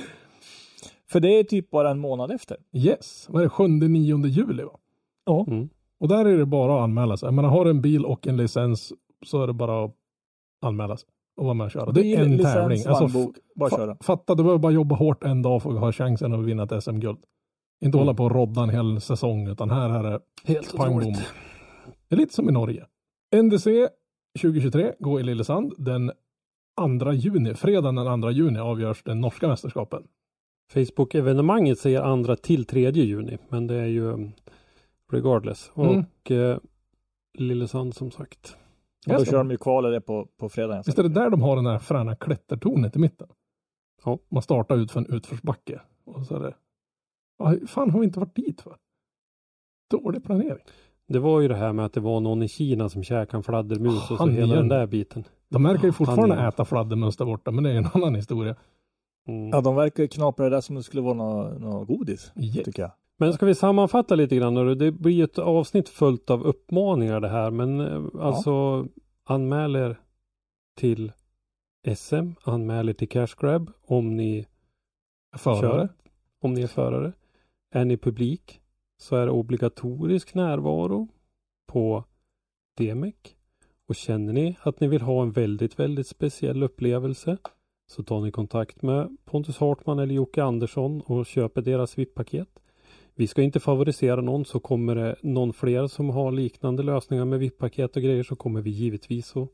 A: För det är typ bara en månad efter.
B: Yes, vad är det, 7-9 juli va?
A: Ja.
C: Mm.
B: Och där är det bara att anmäla sig. Jag menar, har du en bil och en licens så är det bara att anmäla sig och vara med och köra. Det är en
A: Licens,
B: tävling. Alltså,
A: bara köra.
B: fatta, du behöver bara jobba hårt en dag för att ha chansen att vinna ett SM-guld. Inte
C: Mm.
B: hålla på och rodda en hel säsong, utan här är det
C: Helt
B: pang. Det är lite som i Norge. NDC 2023 går i Lillesand den 2 juni. Fredagen den 2 juni avgörs den norska mästerskapen.
C: Facebook-evenemanget säger andra till tredje juni, men det är ju um, regardless.
B: Mm.
C: Och eh, Lillesand som sagt.
A: Och då kör de ju kvalet det på, på fredagen.
B: Visst är det där de har den där fräna klättertornet i mitten?
C: Ja.
B: Man startar ut för en utförsbacke. Och så är det... Ja, fan har vi inte varit dit för? Dålig planering.
C: Det var ju det här med att det var någon i Kina som käkade en fladdermus och så hela
B: igen.
C: den där biten.
B: De verkar ju fortfarande
C: är-
B: äta fladdermöss där borta, men det är en annan historia.
C: Mm.
A: Ja, de verkar ju knapra det där som det skulle vara något nå godis,
B: Yes.
A: tycker jag.
C: Men ska vi sammanfatta lite grann? Det blir ett avsnitt fullt av uppmaningar det här. Men eh, alltså anmäl er till SM, anmäl er till Cash Grab om ni
B: Förare.
C: kör, om ni är förare. Är ni publik så är det obligatorisk närvaro på DMEC. Och känner ni att ni vill ha en väldigt, väldigt speciell upplevelse så tar ni kontakt med Pontus Hartman eller Jocke Andersson och köper deras VIP-paket. Vi ska inte favorisera någon så kommer det någon fler som har liknande lösningar med VIP-paket och grejer så kommer vi givetvis att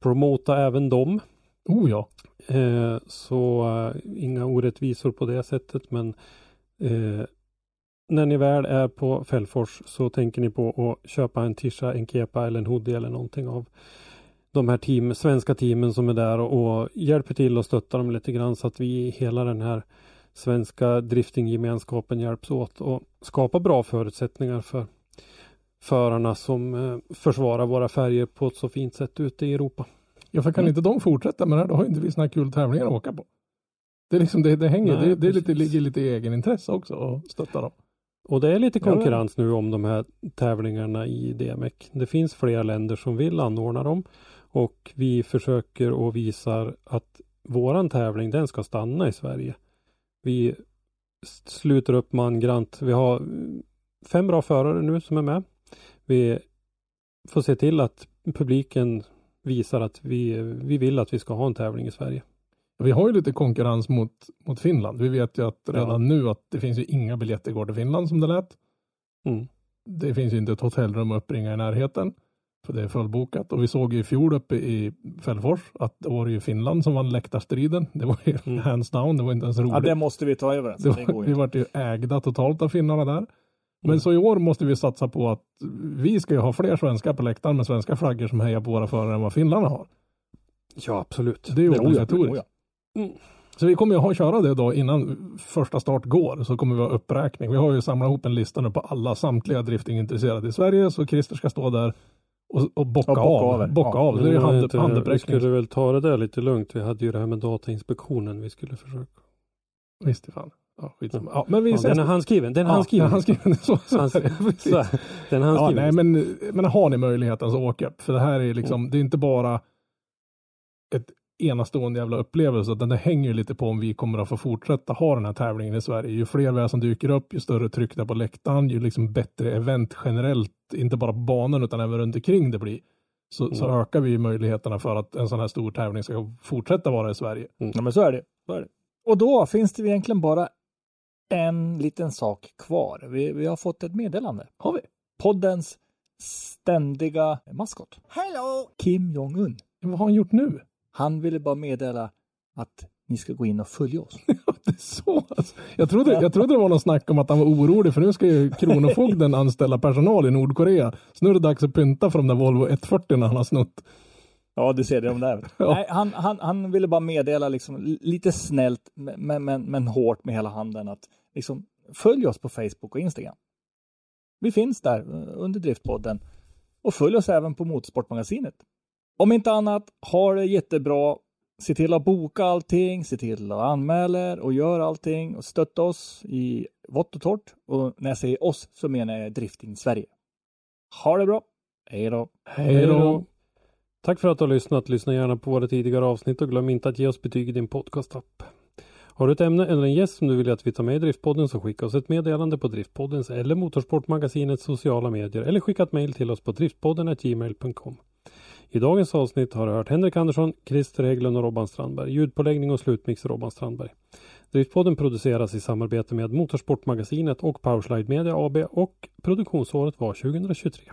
C: promota även dem.
B: Oh ja.
C: Eh, så eh, inga orättvisor på det sättet men eh, när ni väl är på Fällfors så tänker ni på att köpa en tisha, en kepa eller en hoodie eller någonting av de här team, svenska teamen som är där och, och hjälper till och stöttar dem lite grann så att vi hela den här svenska driftinggemenskapen hjälps åt och skapa bra förutsättningar för förarna som eh, försvarar våra färger på ett så fint sätt ute i Europa.
B: Ja, för kan inte de fortsätta med det här, då har inte vi här kul tävlingar att åka på. Det är liksom, det, det hänger,
C: Nej,
B: det, det är lite, ligger lite i egenintresse också att stötta dem.
C: Och det är lite konkurrens nu om de här tävlingarna i DMEC. Det finns flera länder som vill anordna dem och vi försöker och visar att våran tävling den ska stanna i Sverige. Vi sluter upp mangrant. Vi har fem bra förare nu som är med. Vi får se till att publiken visar att vi, vi vill att vi ska ha en tävling i Sverige.
B: Vi har ju lite konkurrens mot, mot Finland. Vi vet ju att redan
C: Ja.
B: nu att det finns ju inga biljetter går till Finland som det lät.
C: Mm.
B: Det finns ju inte ett hotellrum att uppringa i närheten. Det är fullbokat. Och vi såg ju i fjol uppe i Fällfors att det var ju Finland som vann läktarstriden. Det var ju
C: Mm.
B: hands down. Det var inte ens roligt.
A: Ja, det måste vi ta över. Alltså.
B: Det
A: Det
B: var,
A: går
B: vi vart ju ägda totalt av finnarna där. Men
C: Mm.
B: så i år måste vi satsa på att vi ska ju ha fler svenskar på läktaren med svenska flaggor som hejar på våra förare än vad finnarna har.
C: Ja, absolut.
B: Det är ju
A: Det-
B: obligatoriskt.
A: ja.
B: Så vi kommer ju ha köra det då innan första start går. Så kommer vi ha uppräkning. Vi har ju samlat ihop en lista nu på alla samtliga driftingintresserade i Sverige. Så Christer ska stå där och, och bocka,
A: Och bocka
B: av. Bocka
A: Ja.
B: av. Det är hand,
C: inte- Vi skulle väl ta det där lite lugnt. Vi hade ju det här med Datainspektionen vi skulle försöka.
B: Visst fan. Ja, skitsamma. Ja, men vi
C: Ja, den är handskriven. Den är
B: Ja,
C: handskriven.
B: den är handskriven. Så, så,
C: Hans-
B: precis.
C: så, den är
B: Ja,
C: handskriven.
B: nej, men, men har ni möjligheten så åk upp. För det här är liksom, det är inte bara ett enastående jävla upplevelse, utan det hänger lite på om vi kommer att få fortsätta ha den här tävlingen i Sverige. Ju fler vi är som dyker upp, ju större tryck där på läktaren, ju liksom bättre event generellt, inte bara på banan utan även runt omkring det blir. Så, så
C: Mm.
B: ökar vi möjligheterna för att en sån här stor tävling ska fortsätta vara i Sverige.
A: Ja, men så är det. Så är det. Och då finns det egentligen bara en liten sak kvar. Vi, vi har fått ett meddelande.
B: Har vi?
A: Poddens ständiga maskot.
D: Hello!
A: Kim Jong-Un.
B: Vad har han gjort nu?
A: Han ville bara meddela att ni ska gå in och följa oss.
B: Det är så alltså. jag, trodde, jag trodde det var någon snack om att han var orolig för nu ska ju Kronofogden anställa personal i Nordkorea. Så nu är det dags att pynta för de där Volvo 140 han har snott.
A: Ja, du ser det om där.
B: Ja.
A: Nej, han, han, han ville bara meddela liksom, li- lite snällt men, men, men hårt med hela handen att liksom, följ oss på Facebook och Instagram. Vi finns där eh, under Driftpodden och följ oss även på Motorsportmagasinet. Om inte annat, ha det jättebra. Se till att boka allting, se till att anmäla er och gör allting och stötta oss i vått och torrt. Och när jag säger oss så menar jag Drifting Sverige. Ha det bra. Hej då.
B: Hej då.
C: Tack för att du har lyssnat. Lyssna gärna på våra tidigare avsnitt och glöm inte att ge oss betyg i din podcastapp. Har du ett ämne eller en gäst som du vill att vi tar med i Driftpodden så skicka oss ett meddelande på Driftpoddens eller Motorsportmagasinets sociala medier eller skicka ett mejl till oss på driftpodden.gmail.com. I dagens avsnitt har du hört Henrik Andersson, Christer Hägglund och Robban Strandberg. Ljudpåläggning och slutmix Robban Strandberg. Driftpodden produceras i samarbete med Motorsportmagasinet och Powerslide Media AB och produktionsåret var 2023.